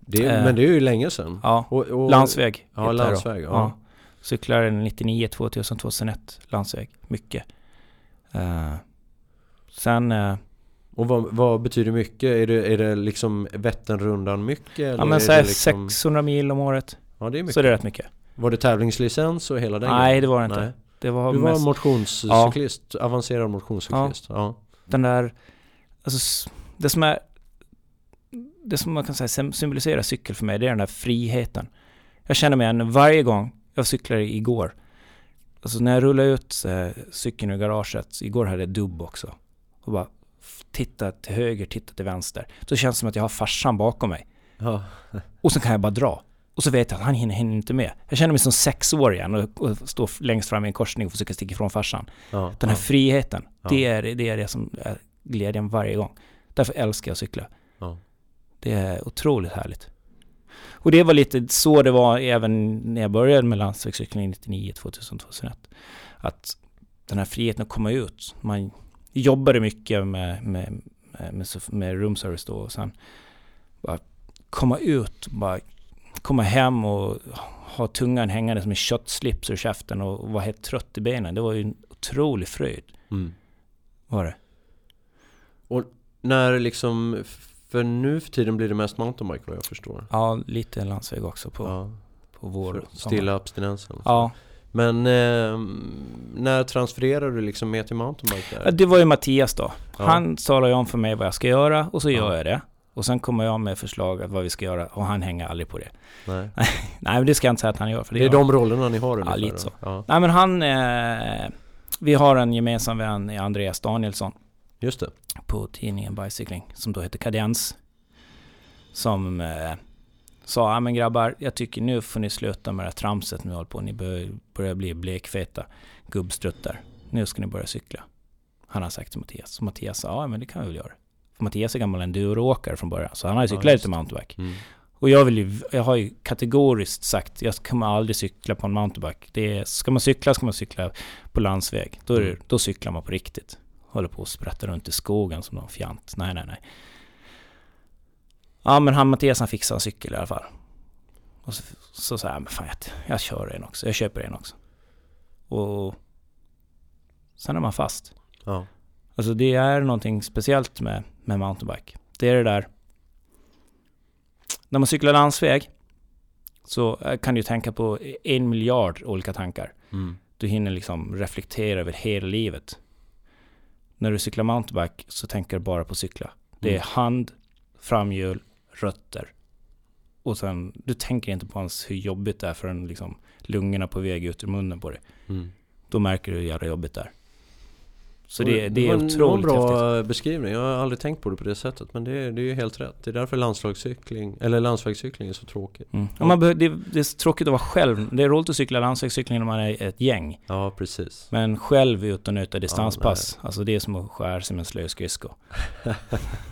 Det, Eh. men det är ju länge sedan. Ja, Och, och, landsväg. Ja, landsväg. Ja. Ja. Cyklar 99, 2000, 2001. Landsväg. Mycket. Eh, sen... eh, Och vad, vad betyder mycket? Är det, är det liksom Vätternrundan mycket? Eller ja men är såhär liksom, 600 mil om året. Ja, det är mycket. Så det är rätt mycket. Var det tävlingslicens och hela den Nej, det var det inte. Nej. Det var Du var mest motionscyklist, avancerad motionscyklist. Ja. den där... Alltså, det som är... Det som man kan säga sym- symboliserar cykel för mig, det är den där friheten. Jag känner mig igen varje gång jag cyklade igår. Alltså när jag rullade ut eh, cykeln ur garaget, igår hade jag dubb också. Och bara titta till höger, titta till vänster. Då känns det som att jag har farsan bakom mig. Ja. Och så kan jag bara dra. Och så vet jag att han hinner, hinner inte med. Jag känner mig som sexårig igen och, och står längst fram i en korsning och försöker sticka ifrån farsan. Ja. Den här friheten, Ja. det, är, det är det som är glädjen varje gång. Därför älskar jag att cykla. Det är otroligt härligt. Och det var lite så det var även när jag började med landsvägscykling 99, 2000, 2001. Att den här friheten att komma ut. Man jobbade mycket med, med, med, med, room service då och sen bara komma ut, bara komma hem och ha tungan hängande som en köttslips ur käften och vara helt trött i benen. Det var ju en otrolig fröjd. Mm. Var det. När liksom, för nu för tiden blir det mest mountainbike vad jag förstår. Ja, lite landsväg också på, Ja, på vår stilla abstinensen. Ja, Men eh, när transfererar du liksom mer till mountainbike Ja, där? det var ju Mattias då. Ja. Han talar ju om för mig vad jag ska göra och så Ja. gör jag det. Och sen kommer jag med förslag vad vi ska göra och han hänger aldrig på det. Nej. Nej men det ska jag inte säga att han gör. För det, Det är gör de rollerna ni har ungefär? lite då? så. Ja, Nej men han... Eh, vi har en gemensam vän, Andreas Danielsson, just det. på tidningen Bicycling, som då heter Kadens. Som eh, sa, ja men grabbar, jag tycker nu får ni sluta med det här tramset ni håller på. Ni bör, börjar bli blekfeta gubbstruttar. Nu ska ni börja cykla. Han har sagt till Mattias. Och Mattias sa, ja men det kan vi väl göra. För Mattias är gammal enduroåkare från början, så han har ju Ja, cyklat just lite mountainbike. Mm. Och jag vill ju, jag har ju kategoriskt sagt, jag kommer aldrig cykla på en mountainbike. Det är, ska man cykla ska man cykla på landsväg. Då, det, Mm. då cyklar man på riktigt. Håller på och sprättar runt i skogen som någon fjant. Nej, nej, nej. Ja, men han Mattias han fixade en cykel i alla fall. Och så, så sa jag, men fan jag, jag kör en också. Jag köper en också. Och sen är man fast. Ja. Alltså det är någonting speciellt med, med mountainbike. Det är det där... När man cyklar landsväg så eh, kan du tänka på en miljard olika tankar. Mm. Du hinner liksom reflektera över hela livet. När du cyklar mountainbike så tänker du bara på cykla. Det är Mm. hand, framhjul, rötter. Och sen, du tänker inte på ens hur jobbigt det är förrän liksom lungorna på väg ut ur munnen på dig. Mm. Då märker du hur jävla jobbigt det är. Så det, det är en- otroligt en häftigt. bra beskrivning. Jag har aldrig tänkt på det på det sättet. Men det är, det är ju helt rätt. Det är därför landslagscykling, eller landsvägscykling är så tråkigt. Mm. Ja, man behöver, det, det är tråkigt att vara själv. Det är roligt att cykla landsvägscykling när man är ett gäng. Ja, precis. Men själv ut och nöta distanspass, alltså det är som att skära sig med en slö skridsko.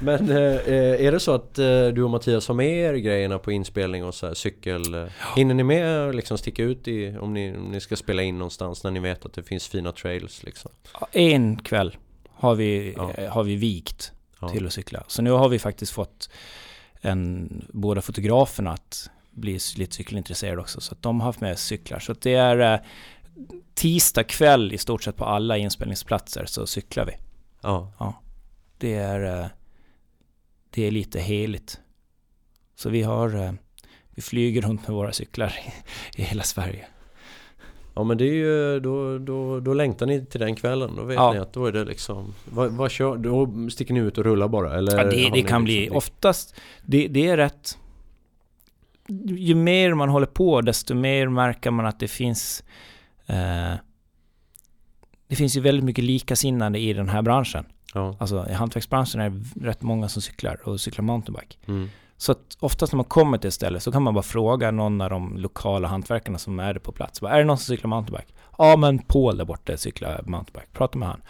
Men eh, eh, är det så att eh, du och Mattias har med er grejerna på inspelning och så här, cykel? Eh, hinner ni med att liksom sticka ut i, om ni, om ni ska spela in någonstans när ni vet att det finns fina trails liksom? En kväll har vi, Ja. eh, har vi vikt Ja. till att cykla. Så nu har vi faktiskt fått en, båda fotograferna att bli lite cykelintresserade också. Så att de har haft med cyklar. Så att det är eh, tisdag kväll i stort sett på alla inspelningsplatser så cyklar vi. Ja. Det är, det är lite heligt. Så vi har, eh, vi flyger runt med våra cyklar i, i hela Sverige. Ja men det är ju, då, då, då längtar ni till den kvällen. Då vet Ja. ni att då är det liksom, vad, vad kör, då sticker ni ut och rullar bara? Eller Ja, det, det kan liksom, bli, oftast, det, det är rätt... Ju mer man håller på, desto mer märker man att det finns... Eh, det finns ju väldigt mycket likasinnande i den här branschen. Ja. Alltså i hantverksbranschen är det rätt många som cyklar och cyklar mountainbike. Mm. Så att oftast när man kommer till ett ställe så kan man bara fråga någon av de lokala hantverkarna som är på plats. Bara, är det någon som cyklar mountainbike? Ja men Paul där borta cyklar mountainbike. Prata med han.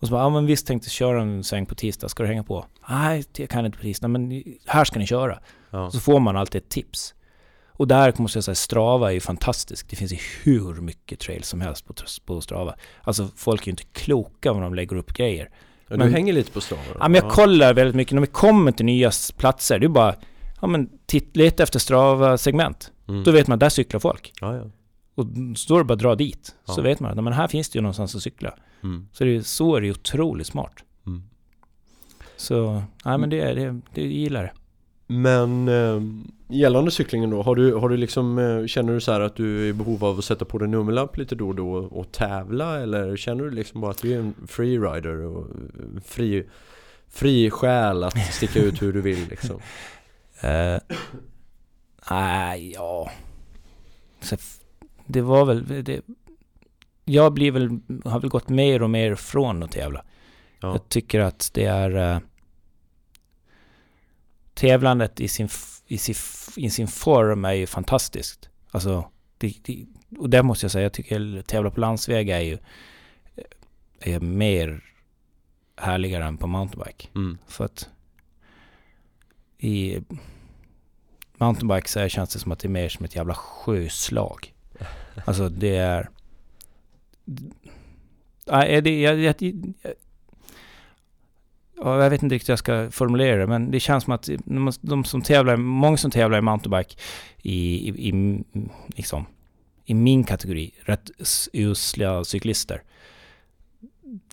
Och så bara, ja men visst tänkte köra en sväng på tisdag, ska du hänga på? Nej, jag kan inte på tisdag, men här ska ni köra. Ja. Så får man alltid ett tips. Och där måste jag säga, Strava är ju fantastiskt. Det finns ju hur mycket trail som helst på, på Strava. Alltså folk är ju inte kloka när de lägger upp grejer. Ja, Men- du hänger lite på då? Ja, men jag kollar väldigt mycket. När vi kommer till nya platser, det är bara... Ja men titt, leta efter Strava-segment. Mm. Då vet man där cyklar folk. Ja, ja. Och så är det bara att dra dit. Så vet man att men här finns det ju någonstans att cykla. Mm. Så, det, är- så är det ju otroligt smart. Mm. Så, nej men det, det, det gillar det. Men eh, gällande cyklingen då, har du, har du liksom, eh, känner du så här att du är i behov av att sätta på dig nummerlapp lite då och då och tävla? Eller känner du liksom bara att du är en freerider och eh, fri, fri själ att sticka ut hur du vill liksom? Eh, Nej, ja... Så, f- det var väl... Det, jag blir väl, har väl gått mer och mer från att tävla. Ja. Jag tycker att det är... tävlandet i sin, i, sin, i sin form är ju fantastiskt. Alltså, det, det, och där måste jag säga, jag tycker att tävla på landsväg är ju eh, är mer härligare än på mountainbike. Mm. För att i, mountainbike så känns det som att det är mer som ett jävla sjöslag. Alltså det är... Nej, det, jag, jag, ja, jag vet inte riktigt hur jag ska formulera det, men det känns som att de som tävlar, många som tävlar i mountainbike i, i, i, liksom, i min kategori, rätt usla cyklister,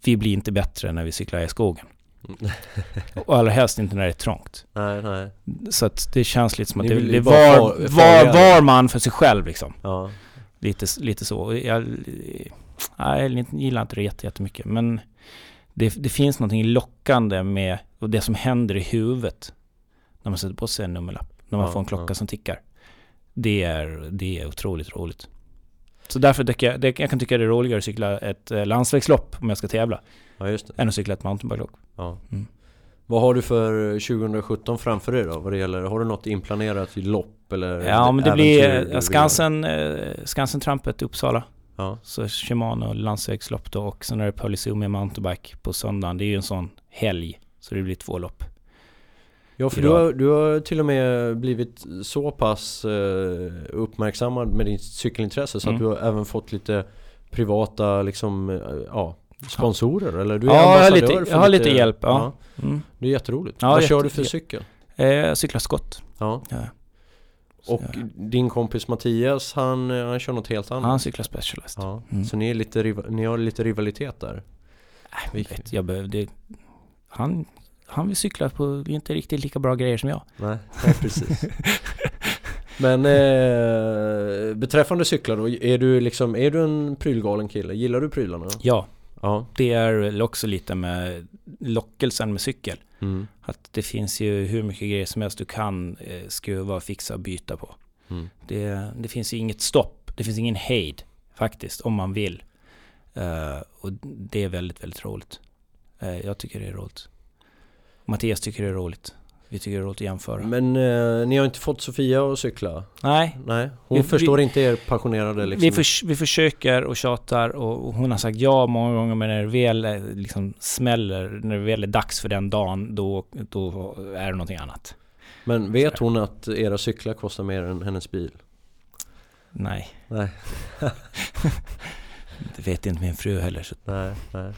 vi blir inte bättre när vi cyklar i skogen. Och allra helst inte när det är trångt. Nej, nej. Så att det känns lite som att Ni det, det var, var, följa var man för sig själv liksom. Ja. Lite, lite så. Jag, nej, jag gillar inte det jätte- jättemycket. Men det, det finns någonting lockande med det som händer i huvudet. När man sätter på sig en nummerlapp. När man Ja, får en klocka ja. som tickar. Det är, det är otroligt roligt. Så därför tycker jag, det, jag kan tycka det är roligare att cykla ett eh, landsvägslopp om jag ska tävla. ja, just det. Än att cykla ett mountainbikelopp. Ja. Mm. Vad har du för 2017 framför dig då? Vad det gäller, har du något inplanerat i lopp eller Ja men det blir du eh? Skansen, eh, Skansen-trampet i Uppsala. Ja, Så Shimano landsvägslopp då och sen är det Polyzumia mountainbike på söndagen. Det är ju en sån helg. Så det blir två lopp. ja för du har, du har till och med blivit så pass eh, uppmärksammad med ditt cykelintresse så att Mm. du har även fått lite privata liksom, eh, ja, sponsorer eller du är Ja, jag har lite- jag har lite hjälp, ja. Mm. Det är jätteroligt. Ja, Vad jätte- kör du för cykel? Eh, jag cyklar skott. Ja. Ja. Och jag- din kompis Mattias han, han kör något helt annat? han cyklar Specialist. Ja, Mm. så ni, är lite, ni har lite rivalitet där? Nej, men vet, jag behövde... Han, han vill cykla på inte riktigt lika bra grejer som jag. Nej, nej precis. Men eh, beträffande cyklar då, är du liksom, är du en prylgalen kille? Gillar du prylarna? Ja, Ja. det är också lite med lockelsen med cykel. Mm. Att det finns ju hur mycket grejer som helst du kan eh, skruva, fixa och byta på. Mm. Det, det finns ju inget stopp. Det finns ingen hejd faktiskt, om man vill. Eh, och det är väldigt, väldigt roligt. Eh, jag tycker det är roligt. Mattias tycker det är roligt. Vi tycker det att jämföra. Men eh, ni har inte fått Sofia att cykla? Nej, Nej, hon Vi- förstår inte er passionerade liksom? vi, förs- vi försöker och tjatar och och hon har sagt ja många gånger men när det väl eh, liksom smäller, när det väl är dags för den dagen, då, då är det någonting annat. Men vet hon att era cyklar kostar mer än hennes bil? Nej, Nej, det vet inte min fru heller. Så. nej, nej.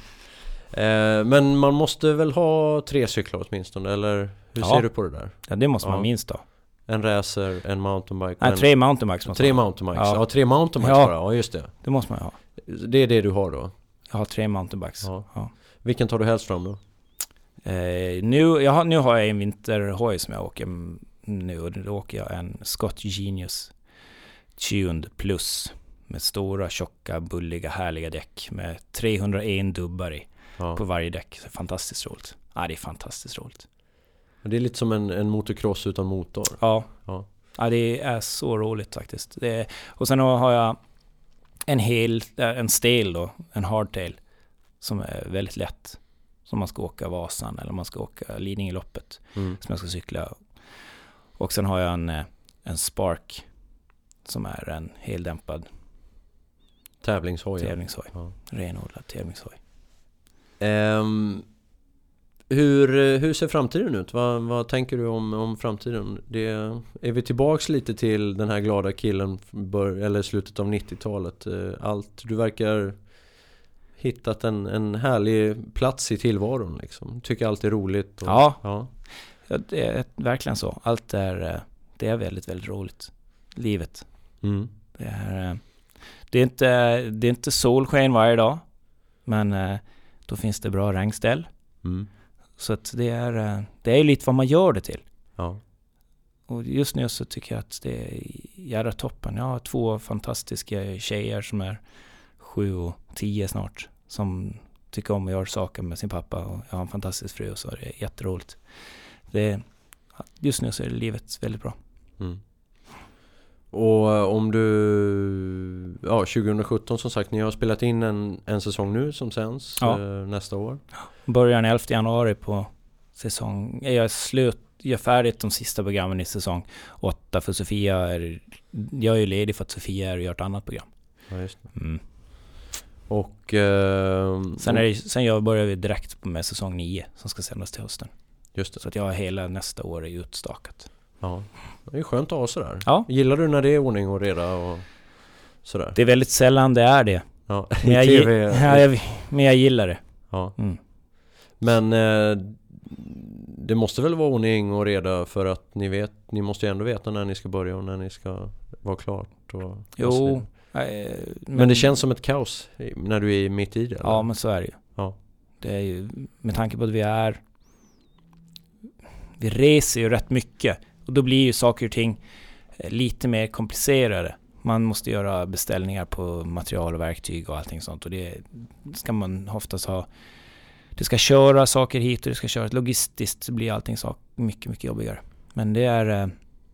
Eh, men man måste väl ha tre cyklar åtminstone, eller hur Ja. ser du på det där? Ja, det måste man minst ha. En racer, en mountainbike Nej, en... tre mountainbikes måste Tre man ha. mountainbikes? Ja. Ja. tre mountainbikes Ja. bara, ja just det. Det måste man ha. Det är det du har då? Jag har tre mountainbikes. Ja. Ja. Vilken tar du helst fram då? Eh, nu, jag har, nu har jag en vinterhoj som jag åker nu och då åker jag en Scott Genius Tuned Plus med stora, tjocka, bulliga, härliga däck med 301 dubbar i Ja. på varje däck. Så fantastiskt roligt. Ja, det är fantastiskt roligt. Det är lite som en, en motocross utan motor. Ja. Ja. Ja, det är så roligt faktiskt. Är, och sen har jag en hel, äh, en stel då, en hardtail, som är väldigt lätt. Som man ska åka Vasan eller man ska åka Lidingöloppet, Mm. som jag ska cykla. Och sen har jag en, eh, en Spark, som är en heldämpad Tävlingshoj. tävlingshoj. Ja. Renodlad tävlingshoj. Ehm, hur, hur ser framtiden ut? Vad, vad tänker du om, om framtiden? Det, är vi tillbaks lite till den här glada killen bör, eller slutet av 90-talet? Eh, Allt, du verkar hittat en, en härlig plats i tillvaron liksom. Tycker allt är roligt. Och, Ja. ja. Ja, det är verkligen så. Allt är, eh, det är väldigt, väldigt roligt. Livet. Mm. Det är, eh, det är, inte, det är inte solsken varje dag. Men eh, då finns det bra regnställ. Mm. Så att det är, eh, det är lite vad man gör det till. Ja. Och just nu så tycker jag att det är jävla toppen. Jag har två fantastiska tjejer som är sju och tio snart. Som tycker om att göra saker med sin pappa. Och jag har en fantastisk fru så det är jätteroligt. Det just nu så är livet väldigt bra. Mm. Och eh, om du, ja 2017 som sagt, ni har spelat in en, en säsong nu som sänds Ja. eh, nästa år. Börjar den 11 januari på säsong... Jag är slut, jag är färdigt de sista programmen i säsong 8 för Sofia är... Jag är ju ledig för att Sofia är och gör ett annat program. Ja, just det. Mm. Och... Eh, Sen, är det, sen jag börjar vi direkt med säsong 9 som ska sändas till hösten. Just det. Så att jag har hela nästa år är utstakat. Ja, det är skönt att ha sådär. Ja. Gillar du när det är ordning och reda och sådär? Det är väldigt sällan det är det. Ja, Men jag, TV. ja, jag, men jag gillar det. Ja. Mm. Men eh, det måste väl vara ordning och reda för att ni vet, ni måste ju ändå veta när ni ska börja och när ni ska vara klart och Jo, vidare. eh, Men det känns som ett kaos när du är mitt i det? eller? Ja, men så är det ju. Ja. Det är ju, med tanke på att vi är... Vi reser ju rätt mycket. Och då blir ju saker och ting eh, lite mer komplicerade. Man måste göra beställningar på material och verktyg och allting sånt. Och det ska man oftast ha... Det ska köra saker hit och det ska köra logistiskt så blir allting sak, mycket, mycket jobbigare. Men det är, eh,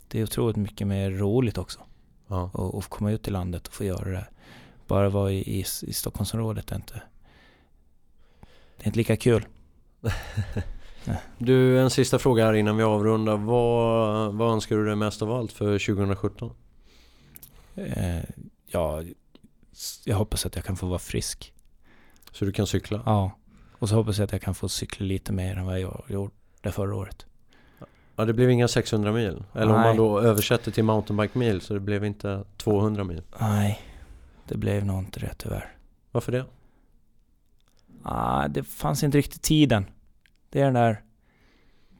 det är otroligt mycket mer roligt också. Ja. Och, komma ut i landet och få göra det. Bara vara i, i, i Stockholmsområdet är inte... Det är inte lika kul. Du, en sista fråga här innan vi avrundar. Vad, vad önskar du dig mest av allt för 2017? Eh, ja, jag hoppas att jag kan få vara frisk. Så du kan cykla? Ja. Och så hoppas jag att jag kan få cykla lite mer än vad jag gjorde förra året. Ja, det blev inga 600 mil. Eller om Nej. man då översätter till mountainbike mil så det blev inte 200 mil. Nej, det blev nog inte det tyvärr. Varför det? Ah, det fanns inte riktigt tiden. Det är den där...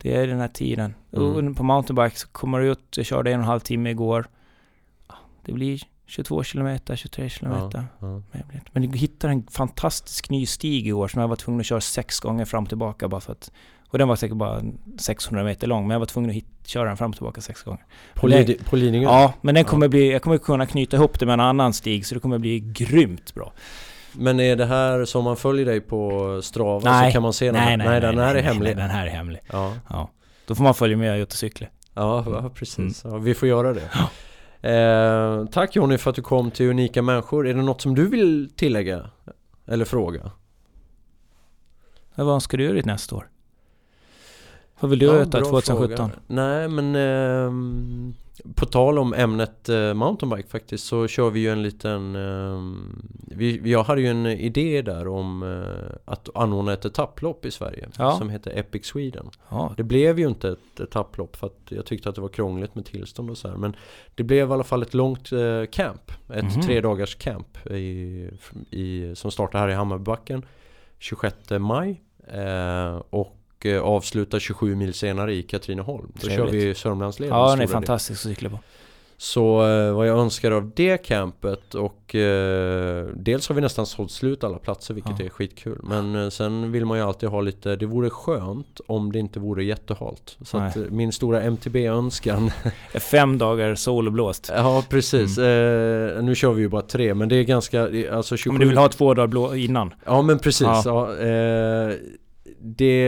Det är den här tiden. Mm. På mountainbike så kommer du ut, jag körde en och en halv timme igår. Det blir 22 kilometer, 23 kilometer. Ja. Men jag hittade en fantastisk ny stig igår som jag var tvungen att köra sex gånger fram och tillbaka bara för att... Och den var säkert bara 600 meter lång, men jag var tvungen att hit, köra den fram och tillbaka sex gånger. På, på Lidingö? Ja, men den Ja. kommer bli... Jag kommer kunna knyta ihop det med en annan stig, så det kommer bli grymt bra. Men är det här som man följer dig på Strava Nej. så kan man se den? Nej, nej, nej. den här är hemlig. Den här är hemlig. Ja, Ja. Då får man följa med ut och cykla. ja, ja precis. Ja, vi får göra det. Eh, tack Jonny för att du kom till Unika Människor. Är det något som du vill tillägga? Eller fråga? Vad ska du göra ditt nästa år? Vad vill du Ja, göra bra 2017? fråga. Nej men ehm, På tal om ämnet eh, mountainbike faktiskt så kör vi ju en liten ehm, vi, Jag hade ju en idé där om eh, att anordna ett etapplopp i Sverige Ja. Som heter Epic Sweden Ja, Det blev ju inte ett etapplopp för att jag tyckte att det var krångligt med tillstånd och så här Men det blev i alla fall ett långt eh, camp Ett Mhm. tre dagars camp i, i, Som startar här i Hammarbybacken 26 maj eh, Och eh, avslutar 27 mil senare i Katrineholm Då kör vi Sörmlandsleden ja den är fantastisk att cykla på. Så eh, vad jag önskar av det campet och eh, Dels har vi nästan sålt slut alla platser vilket Ja. är skitkul Men eh, sen vill man ju alltid ha lite Det vore skönt om det inte vore jättehalt Så att min stora MTB-önskan Fem dagar solblåst. Ja precis eh, Nu kör vi ju bara tre men det är ganska Alltså 27 Men du vill ha två dagar blå innan? Ja men precis Ja. ja. Det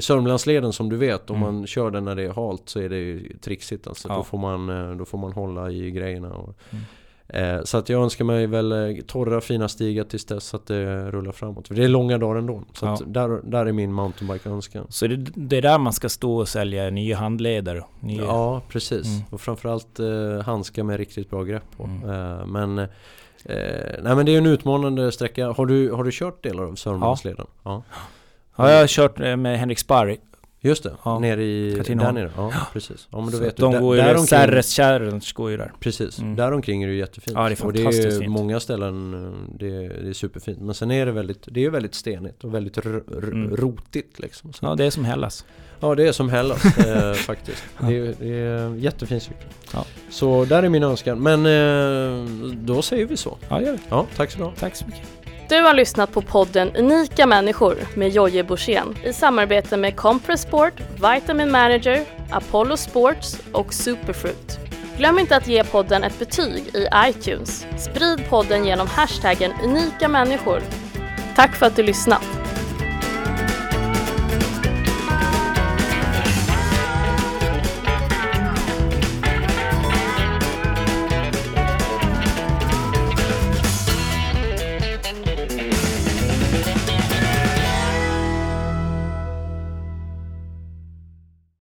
Sörmlandsleden som du vet om Mm. man kör den när det är halt så är det ju trixigt alltså. Ja. Då, får man, eh, då får man hålla i grejerna och, Mm. eh, Så att jag önskar mig väl eh, torra fina stigar tills dess att det rullar framåt För det är långa dagar ändå Så Ja. där, där är min mountainbike-önskan Så det, det är där man ska stå och sälja nya handleder? Nya, Ja precis Mm. och framförallt eh, handskar med riktigt bra grepp på Mm. eh, Men eh, Nej men det är en utmanande sträcka Har du, har du kört delar av Sörmlandsleden? Ja. Ja, jag har kört eh, med Henrik Sparr. Just det, Ja. nere i... Katrineholm. Där nere? Ja, precis. Ja men då Så vet du. de Där- går ju... däromkring- Serres Challenge går ju där. Precis, Mm. däromkring är det ju jättefint. Ja, det är och det fantastiskt är fint. många ställen, eh, det är, det är superfint. Men sen är det väldigt, det är väldigt stenigt och väldigt Mm. rotigt liksom. Så, Ja, det är som Hellas. ja, det är som Hellas eh, faktiskt. Det är, det är jättefin cykel. Ja. Så där är min önskan. Men eh, då säger vi så. Ja, det gör vi. Ja, tack så du ha. Tack så mycket. Du har lyssnat på podden Unika människor med Jojje Borssén i samarbete med Compress Sport, Vitamin Manager, Apollo Sports och Superfruit. Glöm inte att ge podden ett betyg i iTunes. Sprid podden genom hashtaggen unika människor. Tack för att du lyssnat!